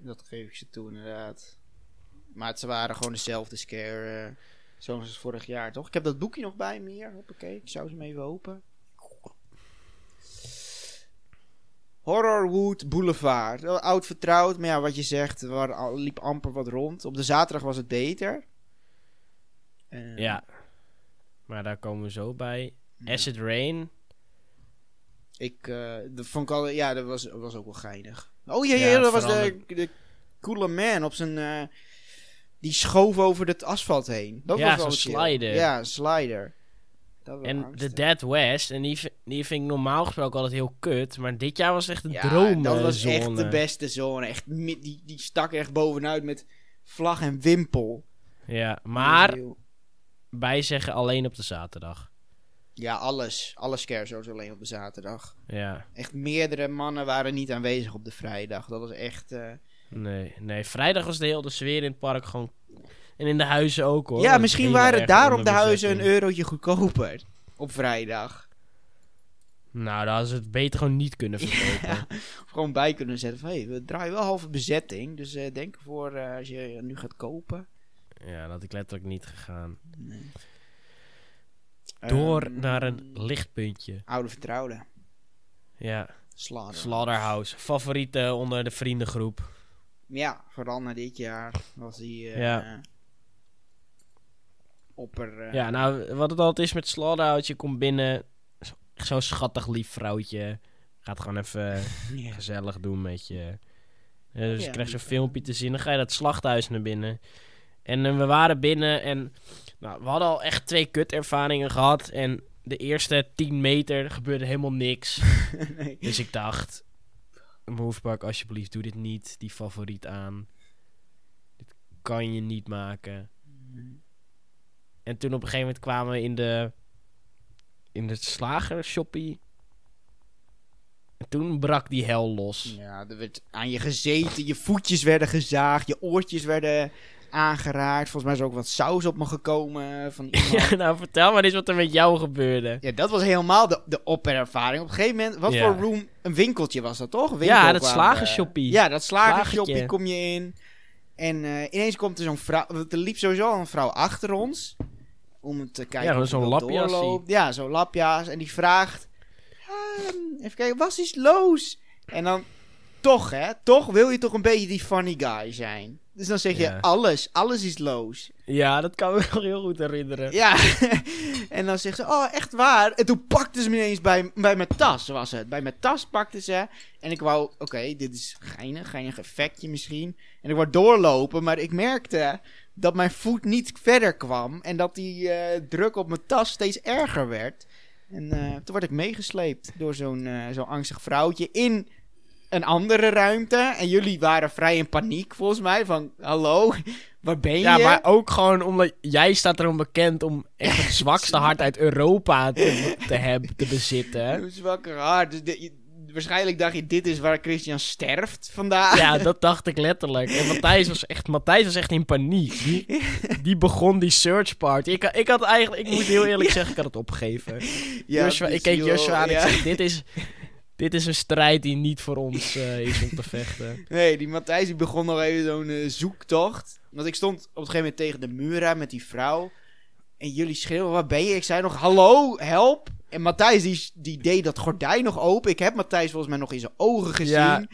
Dat geef ik ze toe, inderdaad. Maar ze waren gewoon dezelfde scare. eh, zoals als vorig jaar, toch? Ik heb dat boekje nog bij me hier. Hoppakee, ik zou ze hem even open. Horrorwood Boulevard. Oud vertrouwd, maar ja, wat je zegt, er liep amper wat rond. Op de zaterdag was het beter. Eh, ja. Maar daar komen we zo bij. ja. Acid Rain. Ik, eh, dat vond ik al, ja, dat was, was ook wel geinig. Oh ja, ja, Ja, dat was de, de coole man op zijn, eh, die schoof over het asfalt heen. Dat Ja, was wel slider. Ja, een slider. En. The Dead West. En die, die vind ik normaal gesproken altijd heel kut. Maar dit jaar was echt een ja, droom. dat was zone. echt de beste zone. Echt, die, die stak echt bovenuit met vlag en wimpel. Ja, maar bij zeggen alleen op de zaterdag. Ja, alles. Alle scarezones alleen op de zaterdag. Ja, Echt meerdere mannen waren niet aanwezig op de vrijdag. Dat was echt... eh, nee, nee. Vrijdag was de hele sfeer in het park gewoon... En in de huizen ook hoor. Ja, misschien waren erg daarom de huizen een eurotje goedkoper op vrijdag. Nou, dan hadden ze het beter gewoon niet kunnen verkopen. Of gewoon bij kunnen zetten van, hé, we draaien wel halve bezetting. Dus eh, denk ervoor eh, als je nu gaat kopen. Ja, dat had ik letterlijk niet gegaan. Nee. Door Ehm, naar een lichtpuntje. Oude vertrouwde. Ja, Slaughter. Slaughterhouse. Favoriete onder de vriendengroep. Ja, vooral na dit jaar was hij eh Ja. opper. eh, Ja, nou, wat het altijd is met Slaughterhouse, je komt binnen, zo- zo'n schattig lief vrouwtje. Gaat gewoon even gezellig doen met je. Eh, dus Ja, je krijgt zo'n filmpje te zien. Dan ga je dat slachthuis naar binnen. En we waren binnen en nou, we hadden al echt twee kutervaringen gehad. En de eerste 10 meter gebeurde helemaal niks. nee. Dus ik dacht, Movepark, alsjeblieft, doe dit niet. Die favoriet aan. Dit kan je niet maken. En toen op een gegeven moment kwamen we in de, in de slagershoppie. En toen brak die hel los. Ja, er werd aan je gezeten, je voetjes werden gezaagd, je oortjes werden aangeraakt. Volgens mij is er ook wat saus op me gekomen van iemand. Ja, nou, vertel maar eens wat er met jou gebeurde. Ja, dat was helemaal de, de opperervaring. Op een gegeven moment, wat Ja. voor room? Een winkeltje was dat toch? Winkel Ja, dat slagershoppie. Ja, dat slagershoppie kom je in. En eh, ineens komt er zo'n vrouw. Er liep sowieso al een vrouw achter ons. Om het te kijken. Ja, of zo'n lapjas. Ja, zo'n lapjas. En die vraagt. ehm, even kijken, was is los? En dan toch, hè? Toch wil je toch een beetje die funny guy zijn. Dus dan zeg je Ja. alles. Alles is loos. Ja, dat kan me nog heel goed herinneren. Ja, en dan zegt ze, oh, echt waar? En toen pakte ze me ineens bij, bij mijn tas, was het. Bij mijn tas pakte ze. En ik wou, oké, dit is geinig, geinig effectje misschien. En ik wou doorlopen, maar ik merkte dat mijn voet niet verder kwam. En dat die eh, druk op mijn tas steeds erger werd. En eh, toen werd ik meegesleept door zo'n eh, zo'n angstig vrouwtje in een andere ruimte. En jullie waren vrij in paniek, volgens mij. Van, hallo, waar ben je? Ja, maar ook gewoon omdat jij staat erom bekend om echt het zwakste hart uit Europa te, te hebben, te bezitten. Een zwakker hart. Dus de- waarschijnlijk dacht je, dit is waar Christian sterft vandaag. Ja, dat dacht ik letterlijk. En Matthijs was echt, Matthijs was echt in paniek. Die, die begon die search party. Ik, ik had eigenlijk, ik moet heel eerlijk zeggen, ik had het opgegeven. Ja, Joshua, dus ik keek joh, Joshua aan en ja. ik zei, dit is, dit is een strijd die niet voor ons eh, is om te vechten. Nee, die Matthijs die begon nog even zo'n eh, zoektocht. Want ik stond op een gegeven moment tegen de muur aan met die vrouw. En jullie schreeuwen, waar ben je? Ik zei nog, hallo, help. En Matthijs die, die deed dat gordijn nog open. Ik heb Matthijs volgens mij nog in zijn ogen gezien. Ja.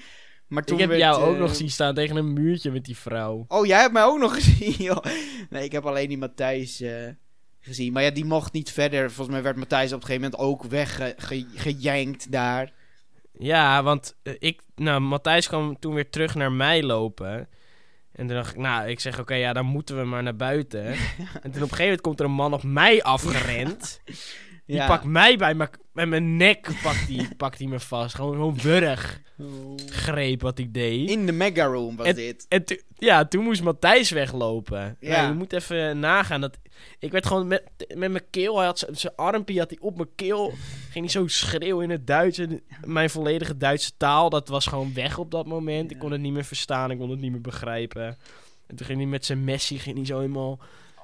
maar toen Ik heb werd, jou ook eh, nog zien staan tegen een muurtje met die vrouw. Oh, jij hebt mij ook nog gezien, joh. Nee, ik heb alleen die Matthijs gezien. Maar ja, die mocht niet verder. Volgens mij werd Matthijs op een gegeven moment ook weggejankt daar. Ja, want eh, ik, nou, Matthijs kwam toen weer terug naar mij lopen. En toen dacht ik, nou, ik zeg, oké, ja, dan moeten we maar naar buiten. en toen op een gegeven moment komt er een man op mij afgerend. Die Ja. pakt mij bij mijn, bij mijn nek, pakt die, pakt die me vast. Gewoon zo'n wurg greep wat ik deed. In de mega room was En- dit. En ja, toen moest Matthijs weglopen. Ja. Je moet even nagaan. Dat, ik werd gewoon met, met mijn keel, hij had zijn armpje had hij op mijn keel. Ging hij zo schreeuwen in het Duits. En mijn volledige Duitse taal, dat was gewoon weg op dat moment. Ik kon het niet meer verstaan, ik kon het niet meer begrijpen. En toen ging hij met zijn messie, ging hij zo helemaal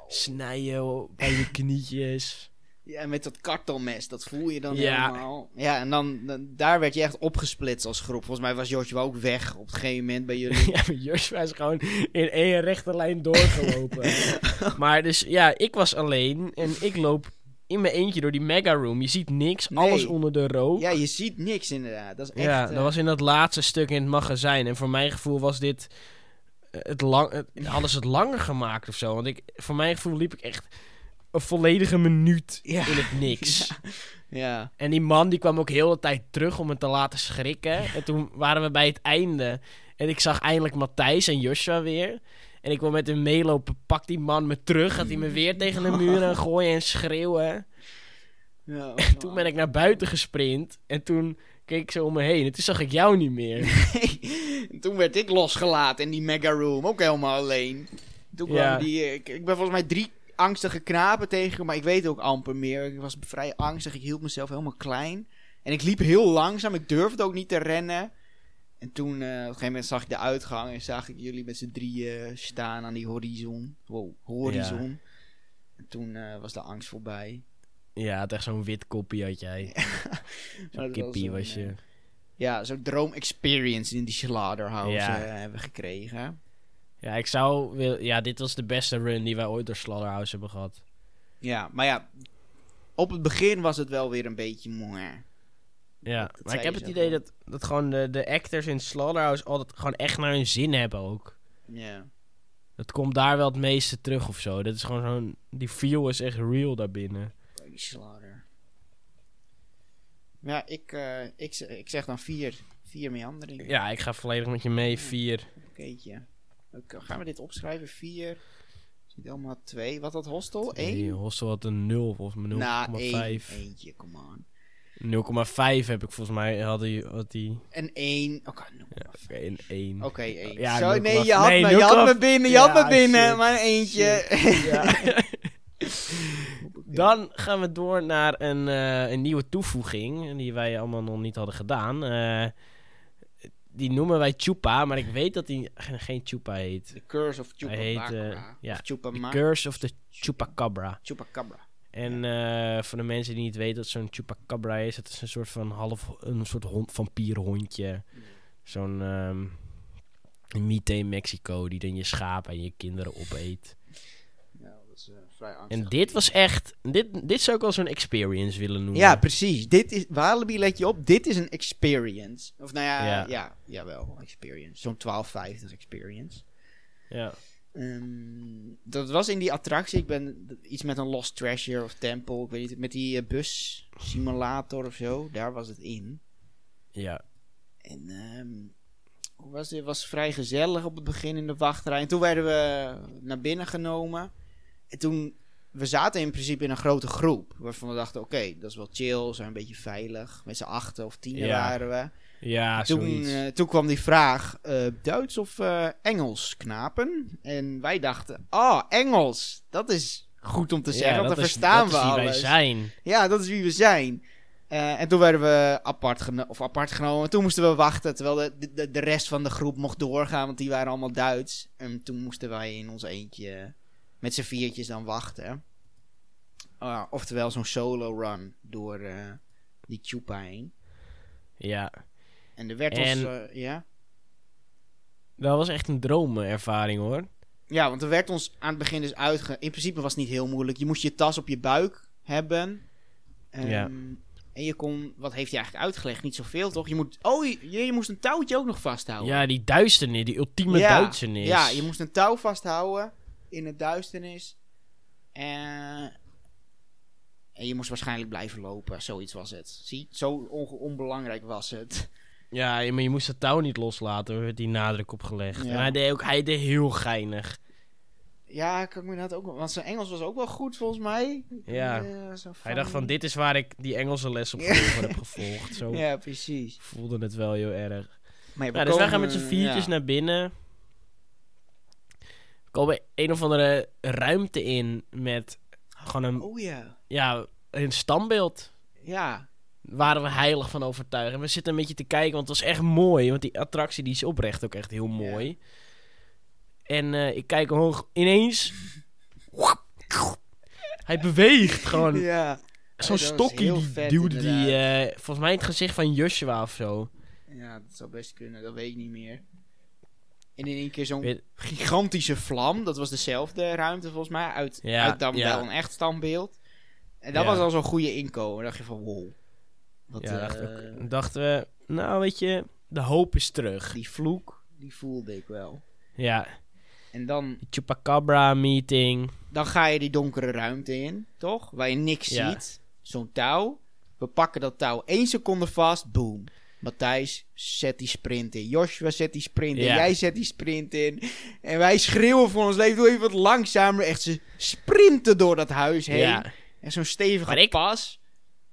snijden bij de knietjes. Ja, met dat kartelmes, dat voel je dan Ja. helemaal. Ja, en dan, dan- daar werd je echt opgesplitst als groep. Volgens mij was Joshua ook weg op een gegeven moment bij jullie. Ja, Joshua is gewoon in één rechte lijn doorgelopen. maar dus ja, ik was alleen en ik loop in mijn eentje door die mega room. Je ziet niks, Nee. alles onder de rook. ja, je ziet niks inderdaad. Dat is echt... Ja, eh, dat was in dat laatste stuk in het magazijn. En voor mijn gevoel was dit eh, het lang, het, hadden ze het langer gemaakt of zo. Want ik, voor mijn gevoel liep ik echt een volledige minuut Ja. in het niks. Ja. En die man die kwam ook heel de tijd terug om me te laten schrikken. En toen waren we bij het einde. En ik zag eindelijk Matthijs en Joshua weer. En ik wil met hem meelopen. Pak die man me terug. Gaat hij me weer tegen de muur aan gooien en schreeuwen. ja Toen ben ik naar buiten gesprint. En toen keek ik zo om me heen. En toen zag ik jou niet meer. En toen werd ik losgelaten in die mega room, ook helemaal alleen. Toen kwam Ja. die... eh, Ik, ik ben volgens mij drie angstige knapen tegen, maar ik weet ook amper meer. Ik was vrij angstig, ik hield mezelf helemaal klein. En ik liep heel langzaam, ik durfde ook niet te rennen. En toen, eh, op een gegeven moment zag ik de uitgang en zag ik jullie met z'n drieën staan aan die horizon. Wow, horizon. En toen eh, was de angst voorbij. Ja, het echt zo'n wit koppie had jij. Zo'n kippie was je. eh, Ja, zo'n droom-experience in die slaughterhouse Ja. eh, hebben we gekregen. Ja, ik zou... Wil, ja, dit was de beste run die wij ooit door Slaughterhouse hebben gehad. Ja, maar ja, op het begin was het wel weer een beetje moe. Ja, Dat- maar ik heb het idee wel. dat, dat gewoon de, de actors in Slaughterhouse altijd gewoon echt naar hun zin hebben ook. Ja. Dat komt daar wel het meeste terug of zo. Dat is gewoon zo'n... Die feel is echt real daarbinnen. Die slaughter. Ja, ik, eh, ik, ik zeg dan vier. Vier meanderingen. Ja, ik ga volledig met je mee. Vier. Oké, Gaan we dit opschrijven? Vier. Zit allemaal twee. Wat had Hostel? Nee, Eén? Hostel had een 0 of 0,5. Nou, één. Eentje, come on. 0,5 heb ik volgens mij. Had hij... Had die, En één. Oké, ja, 0,5. oké, een 1. Oké, één. Ja, Zo, 0,5. nee, je had, Nee, me, je had 0,5. me binnen, je had Ja, me binnen, shit. maar een eentje. Ja. Dan gaan we door naar een, eh, een nieuwe toevoeging. Die wij allemaal nog niet hadden gedaan. Eh, die noemen wij Chupa. Maar ik weet dat hij geen, Chupa heet. The Curse of Hij heet, eh, ja, Of Chupama. Curse of the Chupacabra. Chupacabra. En eh, voor de mensen die niet weten wat zo'n chupacabra is, het is een soort van half een soort hond, vampierhondje. Zo'n ehm een mythe in Mexico die dan je schapen en je kinderen opeet. Ja, dat is eh, vrij angstig. En dit was echt, dit, dit zou ik wel zo'n experience willen noemen. Ja, precies. Dit is, Walibi, let je op, dit is een experience. Of nou ja, Ja. ja. jawel, experience. Zo'n 1250 experience. ja. Ehm, dat was in die attractie. Ik ben iets met een Lost Treasure of Temple. Ik weet niet, met die eh, bus simulator of zo. Daar was het in. ja. En ehm, was het was vrij gezellig op het begin in de wachtrij. En toen werden we naar binnen genomen. En toen, we zaten in principe in een grote groep. Waarvan we dachten, oké, dat is wel chill. We zijn een beetje veilig. Met z'n achten of tien Ja. waren we. Ja, toen, eh, toen kwam die vraag, eh, Duits of eh, Engels knapen? En wij dachten, oh, Engels. Dat is goed om te zeggen, ja, want dat dan is- verstaan dat we is wie alles. wij zijn. Ja, dat is wie we zijn. En toen werden we apart, geno- of apart genomen. Toen moesten we wachten, terwijl de, de, de rest van de groep mocht doorgaan, want die waren allemaal Duits. En toen moesten wij in ons eentje met z'n viertjes dan wachten. Ah, oftewel zo'n solo run door eh, die Chupa heen. Ja. En er werd En- ons... eh, ja? Dat was echt een droomervaring hoor. Ja, want er werd ons aan het begin dus uitge... In principe was het niet heel moeilijk. Je moest je tas op je buik hebben. Ehm, Ja. En je kon... Wat heeft hij eigenlijk uitgelegd? Niet zoveel, toch? Je moet... Oh, je, je moest een touwtje ook nog vasthouden. Ja, die duisternis, die ultieme Ja, duisternis. Ja, je moest een touw vasthouden in het duisternis. En... En je moest waarschijnlijk blijven lopen. Zoiets was het. Zie, zo on- onbelangrijk was het. Ja, maar je moest het touw niet loslaten, er werd die nadruk op gelegd. Ja. En hij deed, ook, hij deed heel geinig. Ja, kan ik me dat ook... Want zijn Engels was ook wel goed, volgens mij. Ja. Eh, Hij dacht van, dit is waar ik die Engelse les op Ja. heb gevolgd. Zo Ja, precies. voelde het wel heel erg. Maar ja, dus wij gaan met z'n viertjes naar binnen. We komen een of andere ruimte in met gewoon een, Oh ja. ja, een standbeeld. Ja. Waren we heilig van overtuigd. En we zitten een beetje te kijken, want het was echt mooi. Want die attractie die is oprecht ook echt heel mooi. En eh, ik kijk omhoog, ineens... Hij beweegt gewoon. Ja. Zo'n was stokje die vet, duwde die, eh, volgens mij het gezicht van Joshua of zo. Ja, dat zou best kunnen. Dat weet ik niet meer. En in één keer zo'n Weet- gigantische vlam. Dat was dezelfde ruimte volgens mij. Uit, Ja, uit dan ja. wel een echt standbeeld. En dat Ja. was al zo'n goede inkomen. Dan dacht je van wow. Wat, ja, eh, dachten we, nou weet je, de hoop is terug. Die vloek, die voelde ik wel. Ja, En dan, Chupacabra meeting. dan ga je die donkere ruimte in, toch? Waar je niks ziet. Zo'n touw. We pakken dat touw één seconde vast. Boom. Matthijs zet die sprint in. Joshua zet die sprint in. Ja. Jij zet die sprint in. En wij schreeuwen voor ons leven. Doe even wat langzamer. Echt ze sprinten door dat huis heen. Ja. En zo'n stevige Maar ik- pas.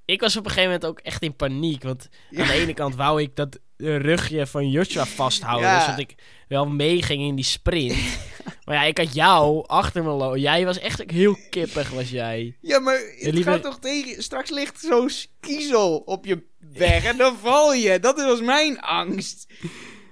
Ik was op een gegeven moment ook echt in paniek. Want Ja. aan de ene kant wou ik dat rugje van Joshua vasthouden. Ja. Zodat ik wel meeging in die sprint. maar ja, ik had jou achter me lopen. Jij was echt heel kippig, was jij. Ja, maar het gaat toch tegen... Straks ligt zo'n kiezel op je weg. en dan val je. Dat was mijn angst.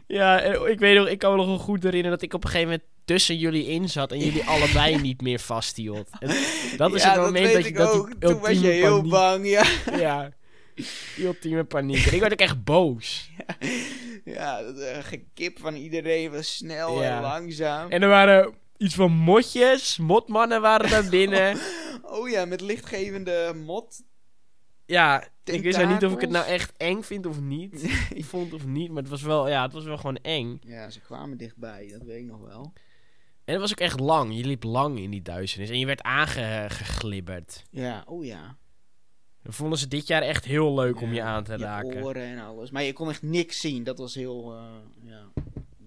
Ja, ik weet nog, ik kan me nog wel goed herinneren dat ik op een gegeven moment tussen jullie in zat en jullie allebei niet meer vasthield. En dat is Ja, het moment weet dat je dat ook. Toen was je heel paniek- bang, ja. Ja, die ultieme paniek. En ik werd ook echt boos. Ja, dat eh, gekip van iedereen was snel en langzaam. En er waren iets van motjes, motmannen waren daar binnen. Oh ja, met lichtgevende mot. Ja, ik wist nou niet of ik het nou echt eng vind of niet. ik vond of niet, maar het was wel, ja, het was wel gewoon eng. Ja, ze kwamen dichtbij, dat weet ik nog wel. En het was ook echt lang. Je liep lang in die duisternis en je werd aangeglibberd. Ja, oh ja. We vonden ze dit jaar echt heel leuk om je aan te raken. oren en alles. Maar je kon echt niks zien. Dat was heel, eh, ja.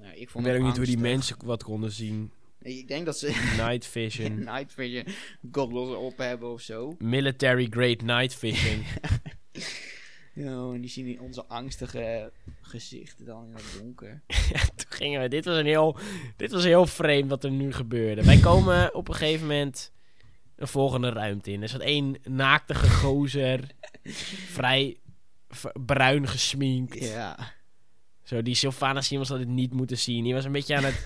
ja. Ik Ik vond weet het ook niet hoe die mensen wat konden zien. Ik denk dat ze Night vision. night vision goggles op hebben of zo. Military grade night vision. Ja, en die zien die onze angstige gezichten dan in het donker. Toen gingen we. Dit was een heel. Dit was heel vreemd wat er nu gebeurde. Wij komen op een gegeven moment een volgende ruimte in. Er zat één naaktige gozer. vrij bruin gesminkt. Ja. Zo, die Sylvana Simons had het niet moeten zien. Die was een beetje aan het...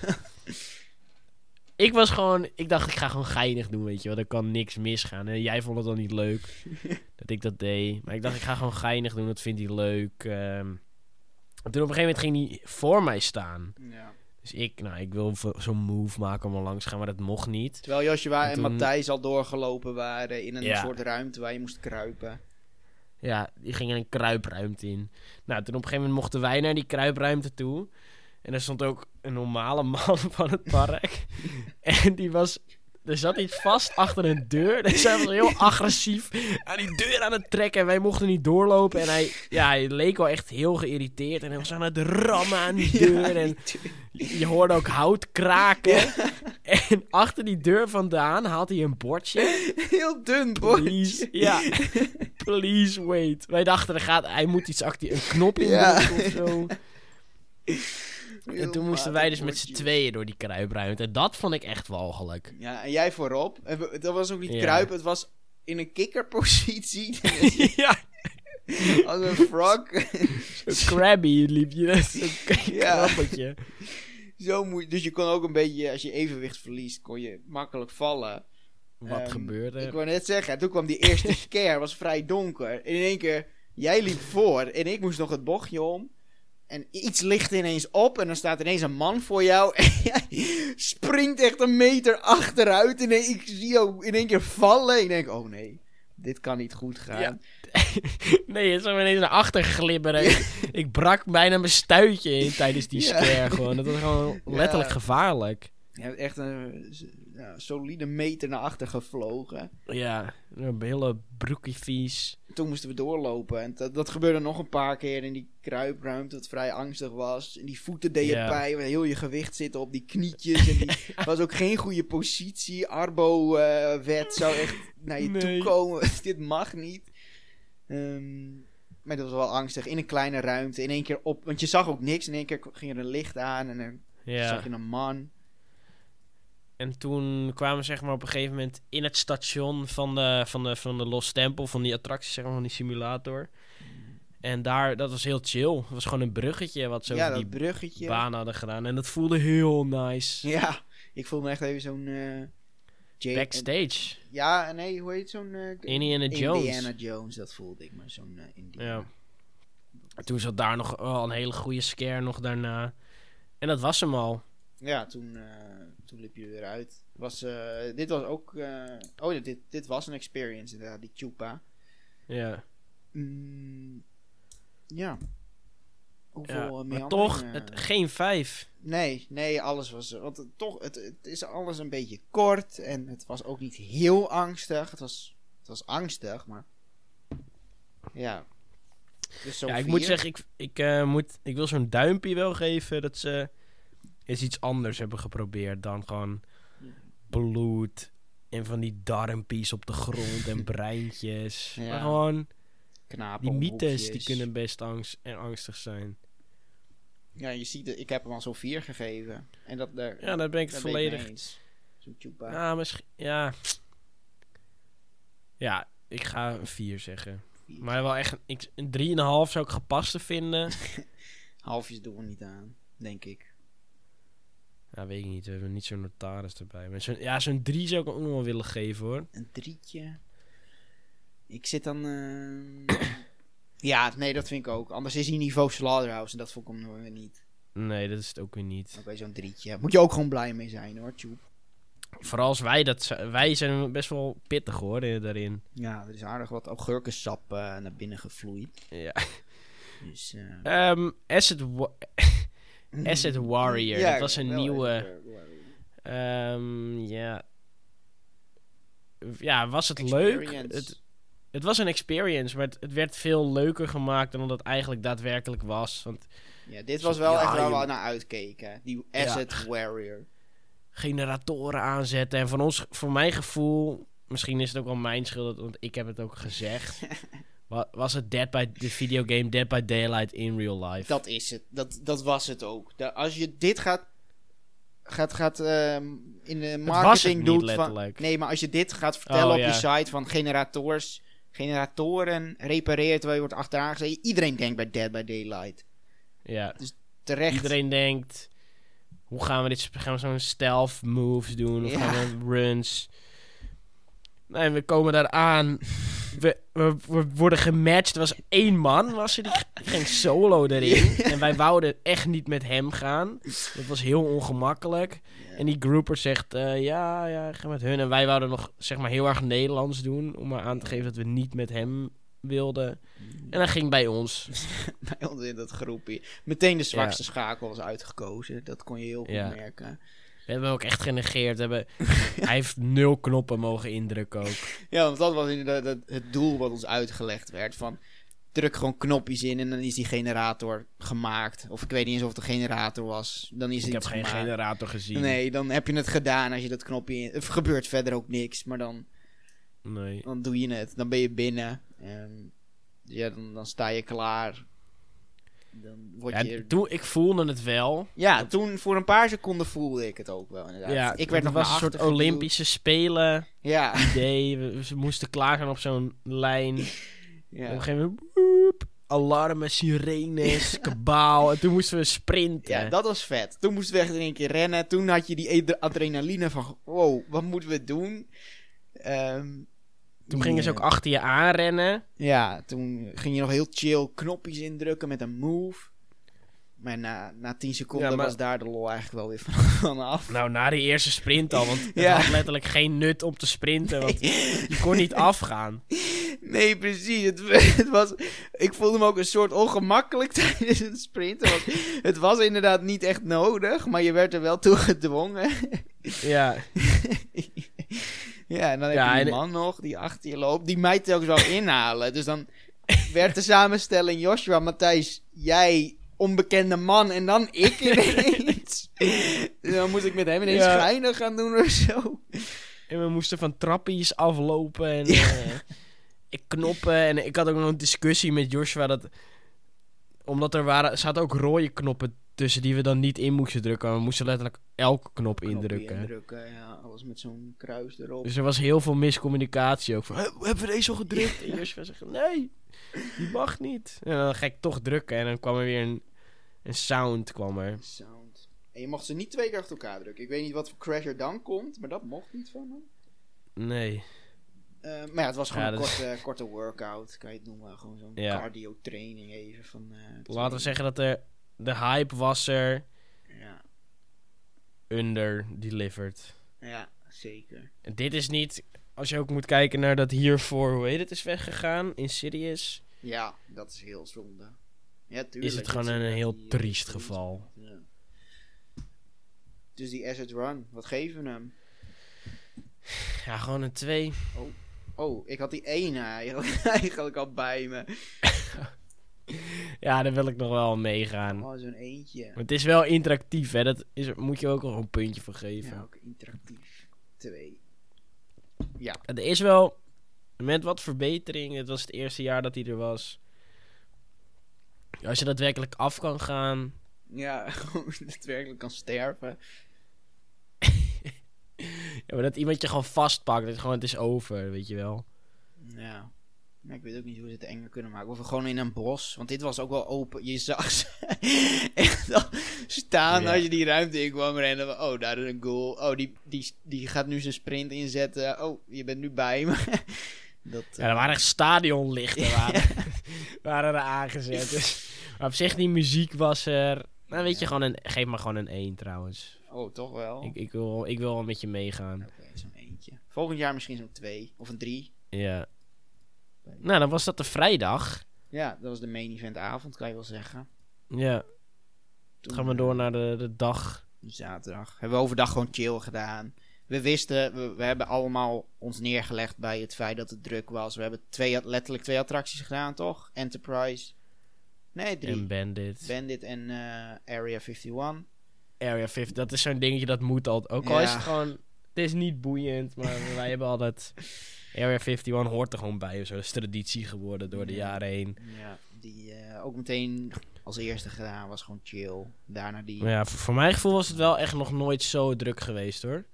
ik was gewoon... Ik dacht, ik ga gewoon geinig doen, weet je wel. Er kan niks misgaan. En jij vond het dan niet leuk dat ik dat deed. Maar ik dacht, ik ga gewoon geinig doen. Dat vindt hij leuk. Ehm. En toen op een gegeven moment ging hij voor mij staan. ja. Dus ik, nou, ik wil zo'n move maken om er langs te gaan, maar dat mocht niet. Terwijl Joshua En en, toen- Matthijs al doorgelopen waren in een Ja. soort ruimte waar je moest kruipen. Ja, die gingen een kruipruimte in. Nou, toen op een gegeven moment mochten wij naar die kruipruimte toe. En er stond ook een normale man van het park. en die was... Er zat iets vast achter een deur. Dus hij was heel agressief aan die deur aan het trekken. En wij mochten niet doorlopen. En hij, ja, hij leek wel echt heel geïrriteerd. En hij was aan het rammen aan die deur. en je hoorde ook hout kraken. En achter die deur vandaan haalt hij een bordje. Heel dun bordje. Please, ja. Please wait. Wij dachten, er gaat, hij moet iets actie, een knop in Ja. of zo. En toen moesten wij dus met z'n tweeën door die kruipruimte. En dat vond ik echt walgelijk. Ja, en jij voorop. Dat was ook niet Ja. kruipen, het was in een kikkerpositie. ja, als een frog. zo crabby liep je. Zo'n Ja. krabbetje. Zo moet, dus je kon ook een beetje, als je evenwicht verliest, kon je makkelijk vallen. Wat Ehm, gebeurde? Ik wou net zeggen, toen kwam die eerste scare, was vrij donker. En in één keer, jij liep voor en ik moest nog het bochtje om. En iets licht ineens op en dan staat ineens een man voor jou. En jij springt echt een meter achteruit. En ik zie jou in één keer vallen. Ik denk, oh nee, dit kan niet goed gaan. Ja. nee, je zou ineens naar achter glibberen. Ik, ik brak bijna mijn stuitje in tijdens die Ja. scare gewoon. Dat was gewoon letterlijk gevaarlijk. Je hebt echt een ja, solide meter naar achter gevlogen. Ja, een hele broekie vies. Toen moesten we doorlopen. En dat, dat gebeurde nog een paar keer in die kruipruimte. Dat vrij angstig was. En die voeten deed je Ja. pijn. waar Heel je gewicht zitten op die knietjes. En die was ook geen goede positie. Arbo-wet zou echt naar je Nee. toe komen. Dit mag niet. Ehm, maar dat was wel angstig. In een kleine ruimte. In één keer op. Want je zag ook niks. In één keer ging er een licht aan. En dan Ja. zag je een man. En toen kwamen we zeg maar op een gegeven moment in het station van de, van de, van de Lost Temple, van die attractie, zeg maar, van die simulator. En daar, dat was heel chill. Het was gewoon een bruggetje wat ze ja, over die bruggetje. baan hadden gedaan. En dat voelde heel nice. Ja, ik voel me echt even zo'n... Ja- Backstage. Ja, nee, hoe heet zo'n... eh, Indiana Jones. Indiana Jones, dat voelde ik maar zo'n eh Indiana. Ja. En Toen zat daar nog wel een hele goede scare nog daarna. En dat was hem al. Ja, toen, toen liep je weer uit. Was, eh, dit was ook... eh, oh, dit, dit was een experience inderdaad, die Chupa. Ja. Mm, ja. Hoeveel ja. eh, Maar toch, het, geen vijf. Nee, nee, alles was... Want het, toch, het, het is alles een beetje kort. En het was ook niet heel angstig. Het was, het was angstig, maar... Ja. Dus zo'n Ja, ik vier. moet zeggen, ik, ik, eh, moet, ik wil zo'n duimpje wel geven dat ze eens iets anders hebben geprobeerd dan gewoon bloed en van die darmpies op de grond en breintjes. Ja. Maar gewoon, Knapen die mythes die kunnen best angst en angstig zijn. Ja, je ziet, het, ik heb hem al zo'n 4 gegeven. En dat, daar, Ja, daar ben ik het volledig... eens. Ja, misschien... Ja. Ja, ik ga een 4 zeggen. Vier. Maar wel echt een 3,5 zou ik gepaste vinden. Halfjes doen we niet aan, denk ik. Ja, weet ik niet. We hebben niet zo'n notaris erbij. Maar zo'n- ja, zo'n drie zou ik ook nog wel willen geven hoor. Een drietje. Ik zit dan... eh, ja, nee, dat vind ik ook. Anders is hij niveau Slaughterhouse en dat vond ik weer niet. Nee, dat is het ook weer niet. Oké, zo'n drietje. Moet je ook gewoon blij mee zijn hoor, Tjoep. Vooral als wij dat... Wij zijn best wel pittig hoor, eh, daarin. Ja, er is aardig wat augurkensap eh, naar binnen gevloeid. Ja. Dus, Wa- Asset Warrior. Ja, dat was een nieuwe... Ehm, ja. Ja, was het leuk? Het, het was een experience, maar het, het werd veel leuker gemaakt dan dat het eigenlijk daadwerkelijk was. Want Ja, dit was wel Ja, echt waar we naar uitkeken. Die Asset Warrior. generatoren aanzetten en van ons, voor mijn gevoel, misschien is het ook wel mijn schuld, want ik heb het ook gezegd. wa- was het Dead by de videogame Dead by Daylight in real life? Dat is het. Dat, dat was het ook. Da- als je dit gaat, gaat, gaat ehm, in de was het marketing niet, doet van... Nee, maar als je dit gaat vertellen Oh, op ja. je site van generators, generatoren repareert terwijl je wordt achteraan gezeten. Iedereen denkt bij Dead by Daylight. ja. Terecht. Iedereen denkt, hoe gaan we dit? Gaan we zo'n stealth moves doen? Of Ja. gaan we runs? Nee, we komen daar aan. We, we, we worden gematcht. Er was één man, was er, die ging solo erin. En wij wouden echt niet met hem gaan. Dat was heel ongemakkelijk. Ja. En die grouper zegt, eh, ja, ja, ga met hun. En wij wouden nog, zeg maar, heel erg Nederlands doen. Om maar aan te geven dat we niet met hem wilden. En hij ging bij ons. Bij ons in dat groepje. Meteen de zwakste schakel was uitgekozen. Dat kon je heel goed merken. We hebben hem ook echt genegeerd. Hebben, hij heeft nul knoppen mogen indrukken ook. Ja, want dat was inderdaad het, het doel wat ons uitgelegd werd. Van druk gewoon knopjes in en dan is die generator gemaakt. Of ik weet niet eens of het een generator was. Dan is Ik heb geen gemaakt. generator gezien. Nee, dan heb je het gedaan als je dat knopje in. Er gebeurt verder ook niks, maar dan, Nee. dan doe je het. Dan ben je binnen. En ja, dan, dan sta je klaar. Dan word Ja, je. toen, ik voelde het wel. Ja, toen voor een paar seconden voelde ik het ook wel. Inderdaad. Ja, ik werd nog was naar een soort. Olympische Spelen Ja, idee. We, we moesten klaar gaan op zo'n lijn. En op ja. een gegeven moment... woep, alarmen, sirenes, kabaal. En toen moesten we sprinten. Ja, dat was vet. Toen moesten we echt in één keer rennen. Toen had je die ad- adrenaline van, wow, wat moeten we doen? Ehm, toen gingen ze ook achter je aanrennen. Ja, toen ging je nog heel chill knopjes indrukken met een move. Maar na, na 10 seconden Ja, maar- was daar de lol eigenlijk wel weer van, vanaf. Nou, na de eerste sprint al. Want het Ja. had letterlijk geen nut om te sprinten. Want je kon niet afgaan. Nee, precies. Het, het was, ik voelde me ook een soort ongemakkelijk tijdens het sprinten. Want het was inderdaad niet echt nodig, maar je werd er wel toe gedwongen. Ja, Ja, en dan heb Ja, je die man nog die achter je loopt. Die mij telkens wel inhalen. Dus dan werd de samenstelling Joshua, Matthijs, jij, onbekende man en dan ik ineens. Dus dan moest ik met hem ineens Ja. gaan doen of zo. En we moesten van trappies aflopen en eh, ik knoppen. En ik had ook nog een discussie met Joshua dat... Omdat er waren, zaten ook rode knoppen tussen die we dan niet in moesten drukken. We moesten letterlijk elke knop indrukken. indrukken, ja. Alles met zo'n kruis erop. Dus er was heel veel miscommunicatie ook. Van, "Hè, hebben we deze al gedrukt? En Joshua zegt, nee, die mag niet. En dan ga ik toch drukken. En dan kwam er weer een, een sound. Kwam er. Sound. En je mocht ze niet twee keer achter elkaar drukken. Ik weet niet wat voor crash er dan komt, maar dat mocht niet van hem. Nee. Eh, maar ja, het was gewoon Ja, een is- korte, korte workout, kan je het noemen. Gewoon zo'n Ja. cardio training even van... eh, Laten we zeggen dat er, de hype was er Ja, under delivered. ja, zeker. En dit is niet, als je ook moet kijken naar dat hiervoor, hoe heet het, is weggegaan, Insidious, Ja, dat is heel zonde. Ja, tuurlijk. is het gewoon een heel eh, triest geval. Ja. Dus die Asset Run, wat geven we hem? Ja, gewoon een 2. Oh, ik had die ene eigenlijk, eigenlijk al bij me. Ja, daar wil ik nog wel meegaan. Oh, zo'n eentje. Maar het is wel interactief, hè, dat is, moet je ook nog een puntje voor geven. Ja, ook interactief. Twee. Het is wel, met wat verbetering, het was het eerste jaar dat hij er was. Als je daadwerkelijk af kan gaan, Ja, gewoon daadwerkelijk kan sterven. ja, maar dat iemand je gewoon vastpakt, dat gewoon, het is over, weet je wel. Ja. Maar ik weet ook niet hoe ze het enger kunnen maken. Of gewoon in een bos. Want dit was ook wel open. Je zag ze echt al staan Ja. als je die ruimte in kwam rennen. Oh, daar is een goal. Oh, die, die, die gaat nu zijn sprint inzetten. Oh, je bent nu bij me. dat, Ja, er waren echt stadionlichten waren, waren er aangezet. Dus, maar op zich, die muziek was er... Nou, weet je, gewoon een, geef maar gewoon een 1 trouwens. Oh, toch wel? Ik, ik, wil, ik wil wel met je meegaan. Oké, zo'n eentje. Volgend jaar misschien zo'n twee of een drie. Ja. Nou, dan was dat de vrijdag. Ja, dat was de main event avond, kan je wel zeggen. Ja, Toen gaan we door naar de, de dag. Zaterdag. Hebben we overdag gewoon chill gedaan. We wisten, we, we hebben allemaal ons neergelegd bij het feit dat het druk was. We hebben twee, letterlijk twee attracties gedaan, toch? Enterprise. Nee, drie. En Bandit. Bandit en eh, Area 51. Area 50, dat is zo'n dingetje dat moet altijd. Ook al Ja. is het gewoon... Het is niet boeiend, maar wij hebben altijd... Area 51 hoort er gewoon bij. of Zo. Dat is traditie geworden door de Ja. jaren heen. Ja, die eh, ook meteen als eerste gedaan was gewoon chill. Daarna die... Maar ja, voor, voor mijn gevoel was het wel echt nog nooit zo druk geweest hoor.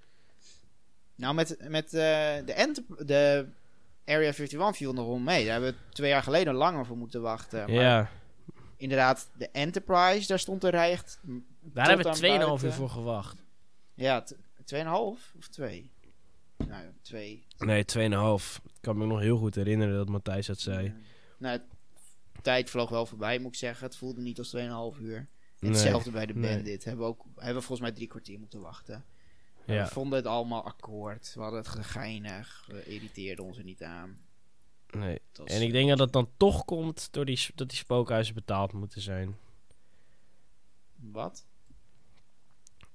Nou, met, met eh, de, Enter- de Area 51 viel nog wel mee. Daar hebben we twee jaar geleden langer voor moeten wachten. Maar ja, inderdaad, de Enterprise, daar stond rij echt... daar hebben we 2,5 uur voor gewacht. Ja, t- 2,5 of 2? Nou, 2. Nee, 2,5. Ik kan me nog heel goed herinneren dat Matthijs dat zei. Nou, de tijd vloog wel voorbij, moet ik zeggen. Het voelde niet als 2,5 uur. En Nee, hetzelfde bij de nee. Bandit. Hebben we, ook, hebben we volgens mij drie kwartier moeten wachten. En Ja, We vonden het allemaal akkoord. We hadden het gegeinig. We irriteerden ons er niet aan. nee. Was- En ik denk dat het dan toch komt door die, dat die spookhuizen betaald moeten zijn. Wat?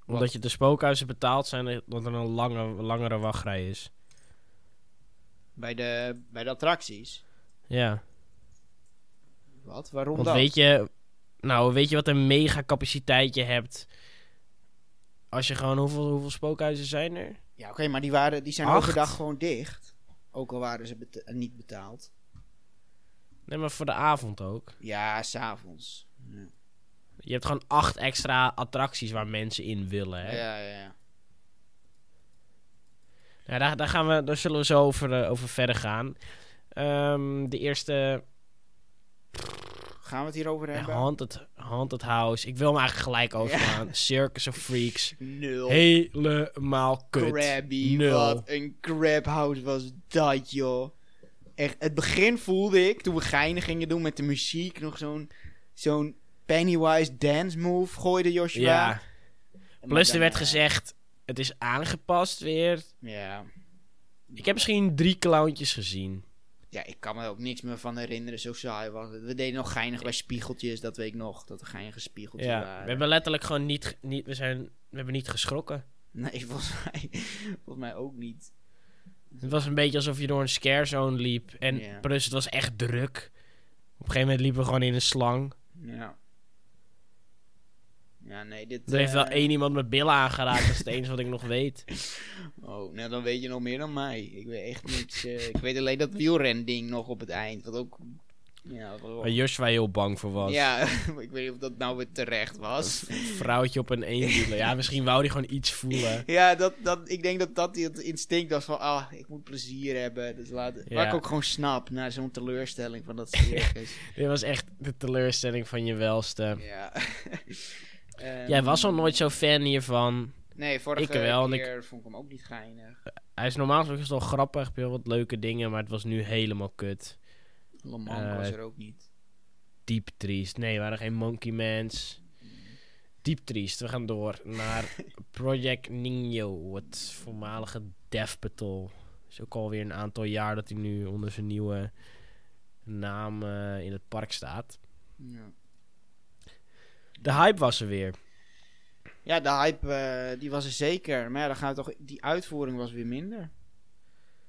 Omdat je de spookhuizen betaald zijn, eh, dat er een lange, langere wachtrij is. Bij de, bij de attracties? Ja, Wat? Waarom want dan? weet je... Nou, weet je wat een mega capaciteit je hebt... Als je gewoon... Hoeveel, hoeveel spookhuizen zijn er? Ja, oké, maar die, waren, die zijn Acht? overdag gewoon dicht. Ook al waren ze beta- niet betaald. Nee, maar voor de avond ook. Ja, s'avonds. Ja. Je hebt gewoon acht extra attracties waar mensen in willen. Hè? Ja, ja, ja. Ja, daar, daar, gaan we, daar zullen we zo over, eh, over verder gaan. Ehm, de eerste Gaan we het hierover ja, hebben? haunted, haunted House. Ik wil hem eigenlijk gelijk overgaan. Circus of Freaks. Nul. Helemaal kut. Krabby, Nul. wat een crabhouse was dat, joh. Echt, het begin voelde ik, toen we geinen gingen doen met de muziek, nog zo'n zo'n Pennywise dance move gooide Joshua. Ja, plus er werd gezegd, het is aangepast weer. Ja. Ik heb misschien drie clowntjes gezien. ja, ik kan me ook niks meer van herinneren, zo saai was het. We deden nog geinig bij spiegeltjes, dat weet ik nog, dat er geinige spiegeltjes Ja, waren. we hebben letterlijk gewoon niet, niet we, zijn, we hebben niet geschrokken. Nee, volgens mij, volgens mij ook niet. Het was een beetje alsof je door een scare zone liep. En plus het was echt druk. Op een gegeven moment liepen we gewoon in een slang. Ja. Ja, nee, dit... Er heeft wel eh, één iemand met billen aangeraakt. Dat is het enige wat ik nog weet. Oh, nou dan weet je nog meer dan mij. Ik weet echt niks. eh, ik weet alleen dat wielrending nog op het eind. Wat ook. Ja, Waar Joshua heel bang voor was. ja ik weet niet of dat nou weer terecht was. Een vrouwtje op een eenwieler. Ja, misschien wou hij gewoon iets voelen. Ja, dat, dat, ik denk dat dat het instinct was van, ah, ik moet plezier hebben. Dus laat, Ja. Waar ik ook gewoon snap, na zo'n teleurstelling van dat circus. Dit was echt de teleurstelling van je welste. ja. Jij was al nooit zo fan hiervan. Nee, vorige Ik wel, en ik- keer vond ik hem ook niet geinig. Hij is normaal gesproken wel grappig. Heel wat leuke dingen. Maar het was nu helemaal kut. Le Mans Eh, was er ook niet. Diep triest. Nee, er waren geen Monkey Mans. Diep triest. We gaan door naar Project Nino. Het voormalige Death Patrol. is ook alweer een aantal jaar dat hij nu onder zijn nieuwe naam eh, in het park staat. Ja. De hype was er weer. Ja, de hype eh, die was er zeker. Maar ja, dan gaan we toch. Die uitvoering was weer minder.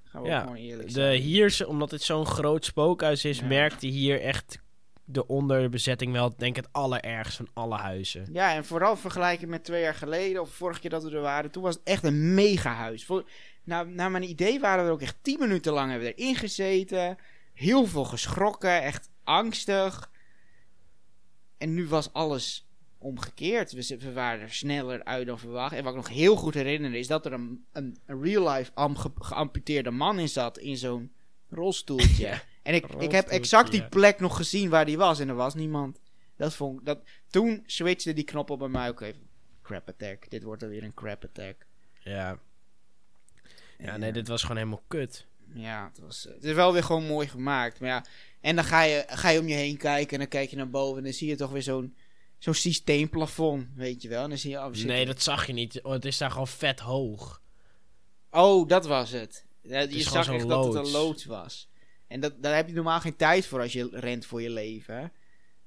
Gaan we Ja, ook gewoon eerlijk De, zijn. hier, ze- omdat het zo'n groot spookhuis is, Ja. merkte hier echt de onderbezetting wel, denk ik, het allerergst van alle huizen. Ja, en vooral vergelijken met twee jaar geleden of vorige keer dat we er waren. Toen was het echt een mega huis. Voor, nou, naar mijn idee waren we er ook echt 10 minuten lang hebben we erin gezeten. Heel veel geschrokken, echt angstig. En nu was alles omgekeerd. We, we waren er sneller uit dan verwacht. En wat ik nog heel goed herinner is dat er een, een, een real-life ge- geamputeerde man in zat. In zo'n rolstoeltje. Ja, en ik, ik heb exact die plek nog gezien waar die was. En er was niemand. Dat vond dat, toen switchte die knop op bij mij ook even. crap attack. Dit wordt er weer een crap attack. Ja. Ja, nee, dit was gewoon helemaal kut. Ja, het, was, eh, het is wel weer gewoon mooi gemaakt. Maar ja, en dan ga je, ga je om je heen kijken en dan kijk je naar boven en dan zie je toch weer zo'n zo'n systeemplafond, weet je wel. En dan zie je, oh, Nee, dat zag je niet. Oh, het is daar gewoon vet hoog. Oh, dat was het. Ja, je zag echt dat het een loods. loods was. En dat, daar heb je normaal geen tijd voor als je rent voor je leven.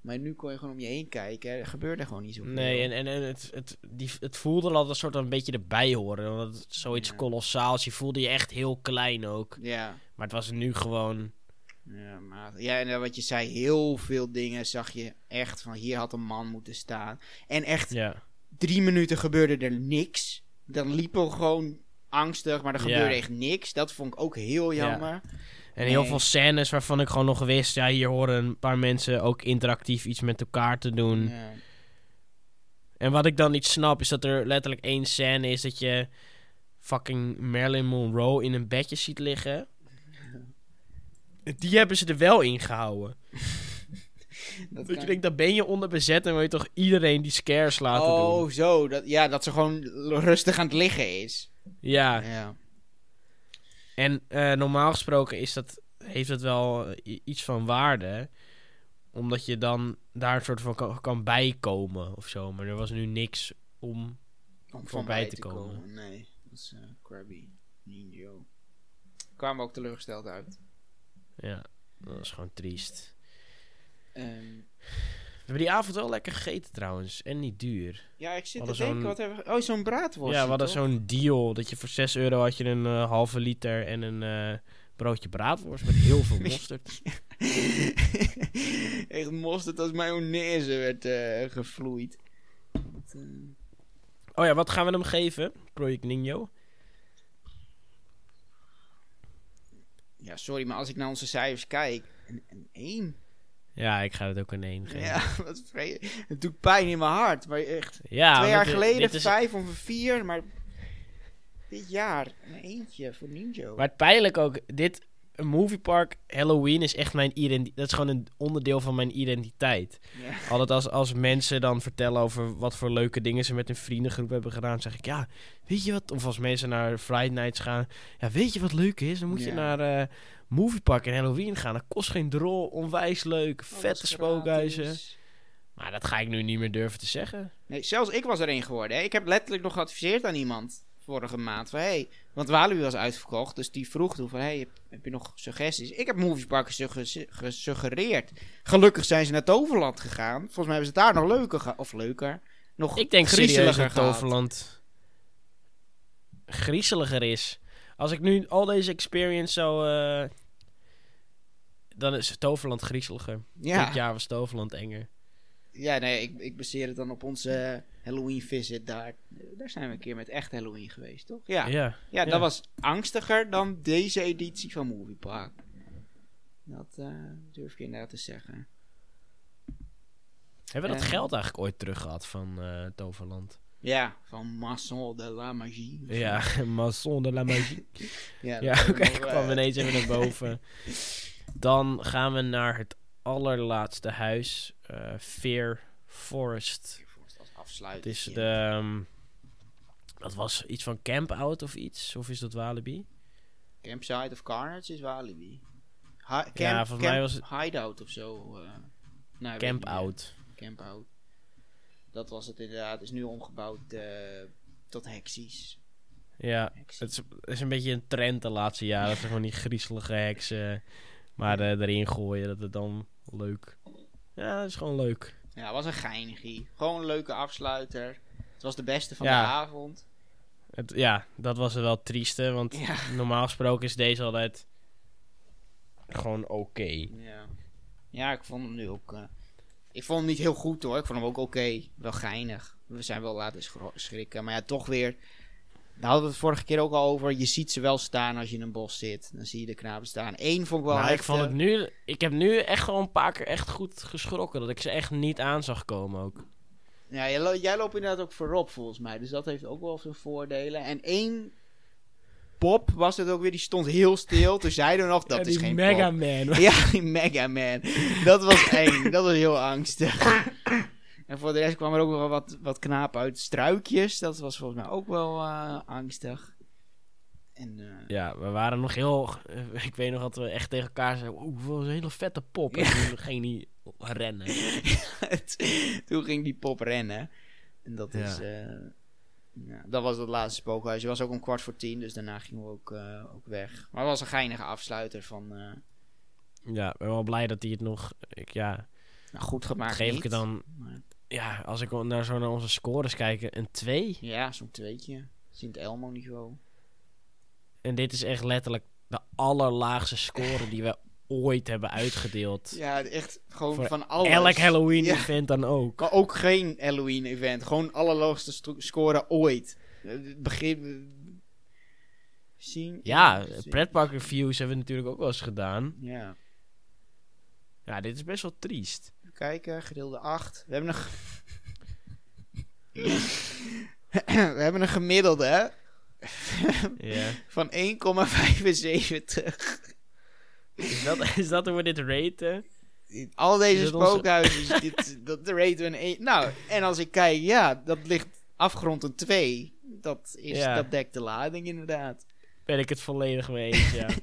Maar nu kon je gewoon om je heen kijken. Er gebeurde gewoon niet zoveel. Nee, en, en, en het, het, die, het voelde al een soort van een beetje erbij horen. Want het zoiets Ja. kolossaals. Je voelde je echt heel klein ook. Ja, Maar het was nu gewoon... ja, maar, ja, en wat je zei, heel veel dingen zag je echt van hier had een man moeten staan. En echt Ja. drie minuten gebeurde er niks. Dan liepen we gewoon angstig, maar er Ja. gebeurde echt niks. Dat vond ik ook heel Ja. jammer. En heel Nee. veel scènes waarvan ik gewoon nog wist... Ja, hier horen een paar mensen ook interactief iets met elkaar te doen. Ja. En wat ik dan niet snap, is dat er letterlijk één scène is dat je fucking Marilyn Monroe in een bedje ziet liggen. Die hebben ze er wel in gehouden. Dat Dat je denkt, dan ben je onder bezet en wil je toch iedereen die scares laten Oh, doen. zo. Dat, ja, dat ze gewoon rustig aan het liggen is. Ja, Ja. En eh, normaal gesproken is dat, heeft het wel eh, iets van waarde. Omdat je dan daar een soort van kan, kan bijkomen of zo. Maar er was nu niks om... Om Voorbij te komen. Nee, dat is eh Krabby. Ninjo. Kwamen ook teleurgesteld uit. Ja, dat was gewoon triest. We hebben die avond wel lekker gegeten trouwens. En niet duur. ja, ik zit te denken, wat hebben we... Oh, zo'n braadworst. ja, we hadden zo'n deal. Dat je voor 6 euro had je een eh, halve liter en een eh, broodje braadworst met heel veel mosterd. Echt mosterd als mayonaise werd eh, gevloeid. Oh ja, wat gaan we hem geven? Project Nino. Ja, sorry, maar als ik naar onze cijfers kijk... Een 1. Ja, ik ga het ook een 1 geven. Ja, wat Het doet pijn in mijn hart. Maar echt... Ja, Twee jaar geleden is- vijf of een vier, maar dit jaar een eentje voor Ninjo. Maar het pijnlijk ook, dit een moviepark Halloween is echt mijn identiteit. Dat is gewoon een onderdeel van mijn identiteit. Ja. Altijd als, als mensen dan vertellen over wat voor leuke dingen ze met hun vriendengroep hebben gedaan, zeg ik ja, weet je wat? Of als mensen naar Friday Nights gaan, ja, weet je wat leuk is? Dan moet je naar eh moviepark en Halloween gaan. Dat kost geen drol, onwijs leuk, vette spookhuizen. gratis. Maar dat ga ik nu niet meer durven te zeggen. Nee, zelfs ik was er één geworden. Hè. Ik heb letterlijk nog geadviseerd aan iemand vorige maand van hey, want Walibi was uitverkocht, dus die vroeg toen van hey, heb, heb je nog suggesties? Ik heb movieparken sugge- gesuggereerd. Gelukkig zijn ze naar Toverland gegaan. Volgens mij hebben ze het daar nog leuker ge- of leuker, nog Ik denk serieus griezeliger dat. Toverland griezeliger is. Als ik nu al deze experience zou... eh, dan is Toverland griezeliger. Ja. Dit jaar was Toverland enger. Ja, nee, ik, ik baseer het dan op onze eh, Halloween visit daar. Daar zijn we een keer met echt Halloween geweest, toch? Ja, ja. Ja. dat ja. was angstiger dan deze editie van Movie Park. Dat eh, durf ik inderdaad te zeggen. Hebben we dat Eh. geld eigenlijk ooit terug gehad van eh, Toverland? Ja, van Masson de la Magie. Ja, Maison de la Magie. ja, oké, eh, kwam ineens even naar boven. Dan gaan we naar het allerlaatste huis. eh Fear Forest. Het is de... ehm, dat was iets van Camp Out of iets? Of is dat Walibi? Campsite of Carnage is Walibi. Camp, Ja, volgens mij was het- Hideout of zo. eh. Nou, Camp. Out. Camp Out. Dat was het inderdaad. Is nu omgebouwd eh, tot Hexies. Ja, Hexies. het is, het is een beetje een trend de laatste jaren. Dat ze gewoon die griezelige heksen maar erin gooien. Dat het dan leuk... Ja, dat is gewoon leuk. Ja, het was een geinigie. Gewoon een leuke afsluiter. Het was de beste van Ja. de avond. Het, ja, dat was er wel trieste. Want Ja. normaal gesproken is deze altijd gewoon oké. Ja. Ja, ik vond hem nu ook... eh, ik vond hem niet heel goed hoor. Ik vond hem ook oké. Wel geinig. We zijn wel laten schrikken. Maar ja, toch weer... Daar hadden we het vorige keer ook al over. Je ziet ze wel staan als je in een bos zit. Dan zie je de knapen staan. Eén vond ik wel Maar ik echt, vond eh, het nu... Ik heb nu echt gewoon een paar keer echt goed geschrokken. Dat ik ze echt niet aan zag komen ook. Ja, jij, lo- jij loopt inderdaad ook voorop volgens mij. Dus dat heeft ook wel zijn voordelen. En één pop was het ook weer. Die stond heel stil. Toen zeiden we nog, dat Ja, is geen Mega pop. Man. Ja, die Mega Man. Dat was eng. dat was heel angstig. En voor de rest kwam er ook wel wat, wat knaap uit. Struikjes, dat was volgens mij ook wel eh, angstig. En, eh, Ja, we waren nog heel... eh, ik weet nog dat we echt tegen elkaar zeiden... Oeh, wat een hele vette pop. En toen ging die rennen. toen ging die pop rennen. En dat Ja. is... eh, ja, dat was het laatste spookhuis. Het was ook om kwart voor tien, dus daarna gingen we ook, eh, ook weg. Maar het was een geinige afsluiter van... eh, Ja, ik ben wel blij dat hij het nog... Ik, ja, nou, goed gemaakt geef ik het dan... maar- Ja, als ik naar zo naar onze scores kijk, een 2. ja, zo'n tweetje. Sint Elmo niveau. En dit is echt letterlijk de allerlaagste score die we ooit hebben uitgedeeld. Ja, echt gewoon Voor van alles. Elk Halloween Ja. event dan ook. Maar ook geen Halloween event. Gewoon allerlaagste score ooit. Het Begin... Zien? Ja, pretpark reviews hebben we natuurlijk ook wel eens gedaan. Ja. Ja, dit is best wel triest. Kijken, gedeelde 8. We hebben een... We hebben een gemiddelde hè, van 1,75. Is dat, is dat hoe we dit raten? Al deze onze- spookhuizen, dit, dat raten we een 1. Nou, en als ik kijk, ja, dat ligt afgerond een 2. Dat, is, Ja. dat dekt de lading inderdaad. Ben ik het volledig mee eens, ja.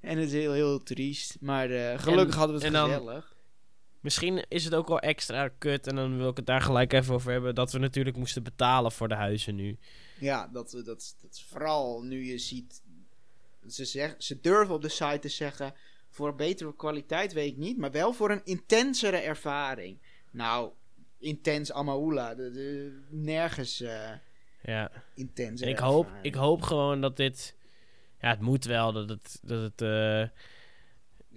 En het is heel, heel triest. Maar eh, gelukkig En- hadden we het en dan- gezellig. Misschien is het ook wel extra kut, en dan wil ik het daar gelijk even over hebben, dat we natuurlijk moesten betalen voor de huizen nu. Ja, dat, dat, dat, dat is vooral nu je ziet... Ze, zeg, ze durven op de site te zeggen... Voor een betere kwaliteit weet ik niet, maar wel voor een intensere ervaring. Nou, intens Amaula. De, de- nergens eh Ja. En ik hoop, ervaring. ik hoop gewoon dat dit... Ja, het moet wel dat het, dat het eh,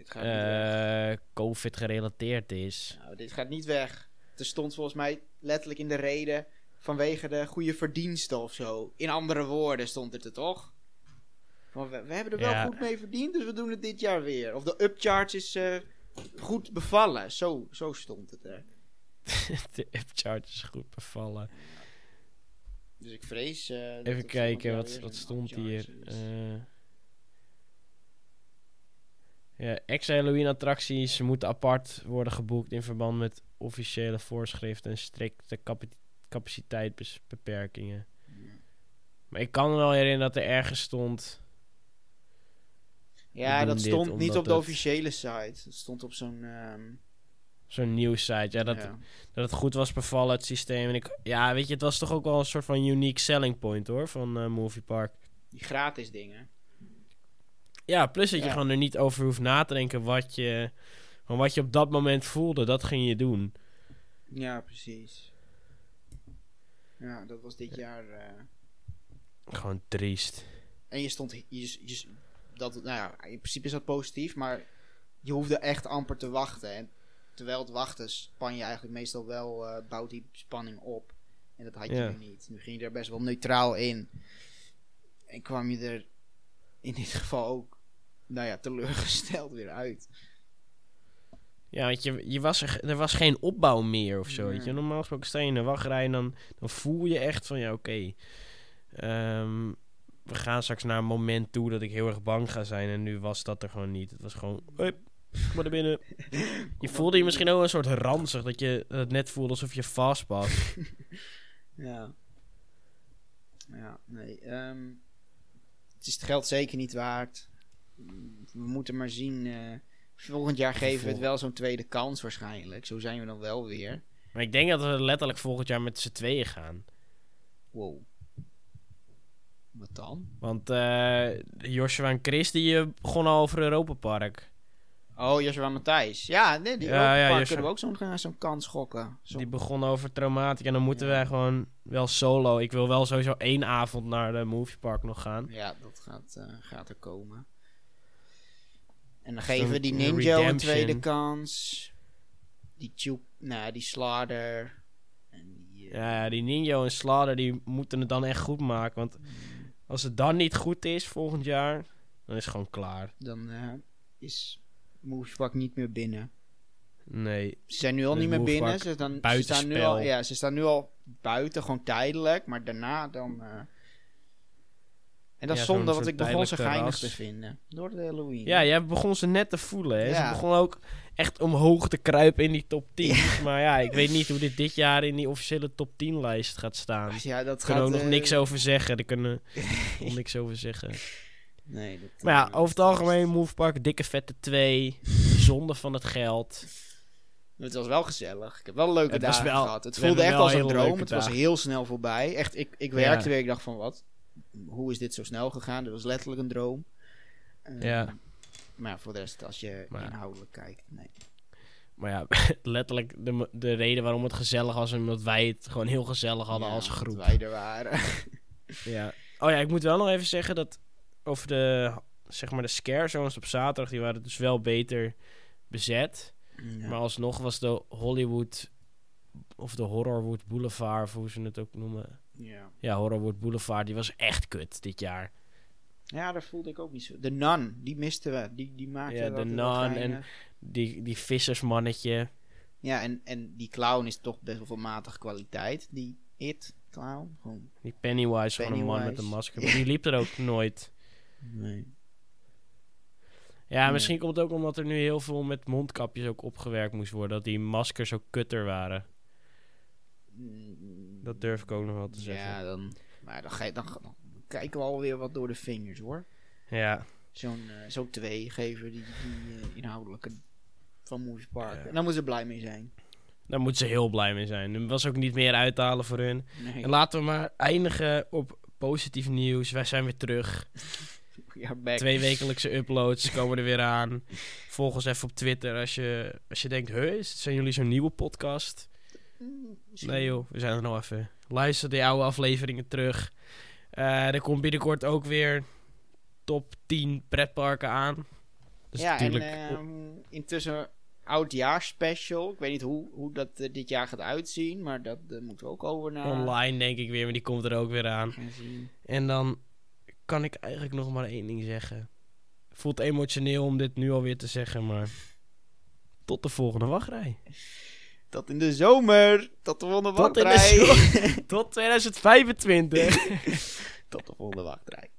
Dit gaat niet weg. eh, COVID gerelateerd is. Nou, dit gaat niet weg. Er stond volgens mij letterlijk in de reden vanwege de goede verdiensten of zo. In andere woorden stond het er toch? Van, we, we hebben er wel Ja. goed mee verdiend, dus we doen het dit jaar weer. Of de upcharge is eh, goed bevallen. Zo, zo stond het er. de upcharge is goed bevallen. Dus ik vrees. eh, Even kijken, wat, wat stond hier? Ja, ex-Halloween-attracties moeten apart worden geboekt in verband met officiële voorschriften en strikte capaciteitsbeperkingen. Maar ik kan me wel herinneren dat er ergens stond... ja, dat dit stond niet op de het- officiële site. Dat stond op zo'n. ehm, Zo'n nieuwssite, ja, dat, ja. dat het goed was bevallen, het systeem. En ik, ja, weet je, het was toch ook wel een soort van unique selling point, hoor, van eh Movie Park. Die gratis dingen. Ja, plus dat je Ja. gewoon er niet over hoeft na te denken wat je, van wat je op dat moment voelde, dat ging je doen. Ja, precies. Ja, dat was dit jaar. eh, Gewoon triest. En je stond. Je, je, dat, nou ja, in principe is dat positief, maar je hoefde echt amper te wachten. En terwijl het wachten span je eigenlijk meestal wel. eh, bouwt die spanning op. En dat had je Ja. nu niet. Nu ging je er best wel neutraal in. En kwam je er in dit geval ook. Nou ja, teleurgesteld weer uit. Ja, want je, je was er, er was geen opbouw meer of zo, weet je. Normaal gesproken sta je in de wachtrij en dan, dan voel je echt van, ja, oké. ehm, we gaan straks naar een moment toe dat ik heel erg bang ga zijn. En nu was dat er gewoon niet. Het was gewoon, hup, kom maar naar binnen. Je voelde je misschien ook een soort ranzig, dat je het net voelde alsof je vast was. Ja. Ja, nee. ehm, het is het geld zeker niet waard. We moeten maar zien. eh, volgend jaar geven we het wel zo'n tweede kans waarschijnlijk. Zo zijn we dan wel weer. Maar ik denk dat we letterlijk volgend jaar met z'n tweeën gaan. Wow. Wat dan? Want eh Joshua en Chris, die eh, begonnen al over Europa Park. Oh, Joshua Matthijs. Ja, nee, die Ja, ja, Joshua. kunnen we ook zo'n zo'n kans gokken. Zo, Die begonnen over traumatic. En dan moeten Ja. wij gewoon wel solo. Ik wil wel sowieso één avond naar de movie park nog gaan. Ja, dat gaat, gaat er komen. En dan geven we die Ninja een tweede kans. Die Tube, nou, die Slaughter. En die, eh, Ja, die Ninjo en Slaughter, die moeten het dan echt goed maken. Want als het dan niet goed is volgend jaar, dan is het gewoon klaar. dan eh, is Movepak niet meer binnen. Nee. Ze zijn nu al Dus niet meer binnen. Ze, dan, ze, staan nu al, ja, ze staan nu al buiten, gewoon tijdelijk. Maar daarna dan... eh, en dat is zo'n zonde, want ik begon ze geinig te vinden. Door de Halloween. Ja, jij begon ze net te voelen. Hè? Ja. Ze begon ook echt omhoog te kruipen in die top 10. Maar ja, ik weet niet hoe dit dit jaar in die officiële top 10 lijst gaat staan. Ja, dat Daar kunnen we gaat, ook nog eh, niks over zeggen. Daar kunnen we niks over zeggen. Nee, dat, Maar ja, over het algemeen, Movepark, dikke vette 2. Zonde van het geld. Het was wel gezellig. Ik heb wel leuke Het dagen wel- gehad. Het voelde echt als een droom. Het was heel snel voorbij. Echt, ik, ik werkte weer. Ik dacht van wat? Hoe is dit zo snel gegaan? Dat was letterlijk een droom. Eh, Ja. Maar voor de rest, als je Maar inhoudelijk kijkt, nee. Maar ja, letterlijk de, de reden waarom het gezellig was... omdat wij het gewoon heel gezellig hadden Ja, als groep. wij er waren. Ja. Oh ja, ik moet wel nog even zeggen dat over de, zeg maar de scare zones op zaterdag, die waren dus wel beter bezet. Ja. Maar alsnog was de Hollywood, of de Horrorwood Boulevard, of hoe ze het ook noemen. Ja. Ja, Horrorwood Boulevard, die was echt kut dit jaar. ja, daar voelde ik ook niet zo. De Nun, die misten we. Die, die maakte Ja, de Nun en-. Die, die vissersmannetje. Ja, en, en die clown is toch best wel van matige kwaliteit. Die It clown. Gewoon. Die Pennywise, gewoon een man met een masker. Maar die liep er ook nooit. Nee. Ja, Nee. misschien komt het ook omdat er nu heel veel met mondkapjes ook opgewerkt moest worden. Dat die maskers ook kutter waren. Dat durf ik ook nog wel te zeggen. Ja, dan, maar dan, ga je, dan, dan kijken we alweer wat door de vingers hoor. Ja, Zo'n eh, zo'n twee geven die, die eh, inhoudelijke van Movie Park. Ja. En daar moeten ze blij mee zijn. daar moeten ze heel blij mee zijn. Er was ook niet meer uit te halen voor hun. Nee. En laten we maar eindigen op positief nieuws. Wij zijn weer terug. Twee wekelijkse uploads komen er weer aan. Volg ons even op Twitter als je, als je denkt... Huh, is- zijn jullie zo'n nieuwe podcast? Nee joh, we zijn er nog even. Luister die oude afleveringen terug. Eh, er komt binnenkort ook weer top 10 pretparken aan. Dus ja, natuurlijk... en ehm, intussen oudjaarsspecial. Ik weet niet hoe, hoe dat eh, dit jaar gaat uitzien, maar dat moeten we ook over naar online denk ik weer, maar die komt er ook weer aan. En dan kan ik eigenlijk nog maar één ding zeggen. Voelt emotioneel om dit nu alweer te zeggen, maar tot de volgende wachtrij. Tot in de zomer. Tot de volgende Tot wachtrij. Tot 2025. Tot de volgende wachtrij.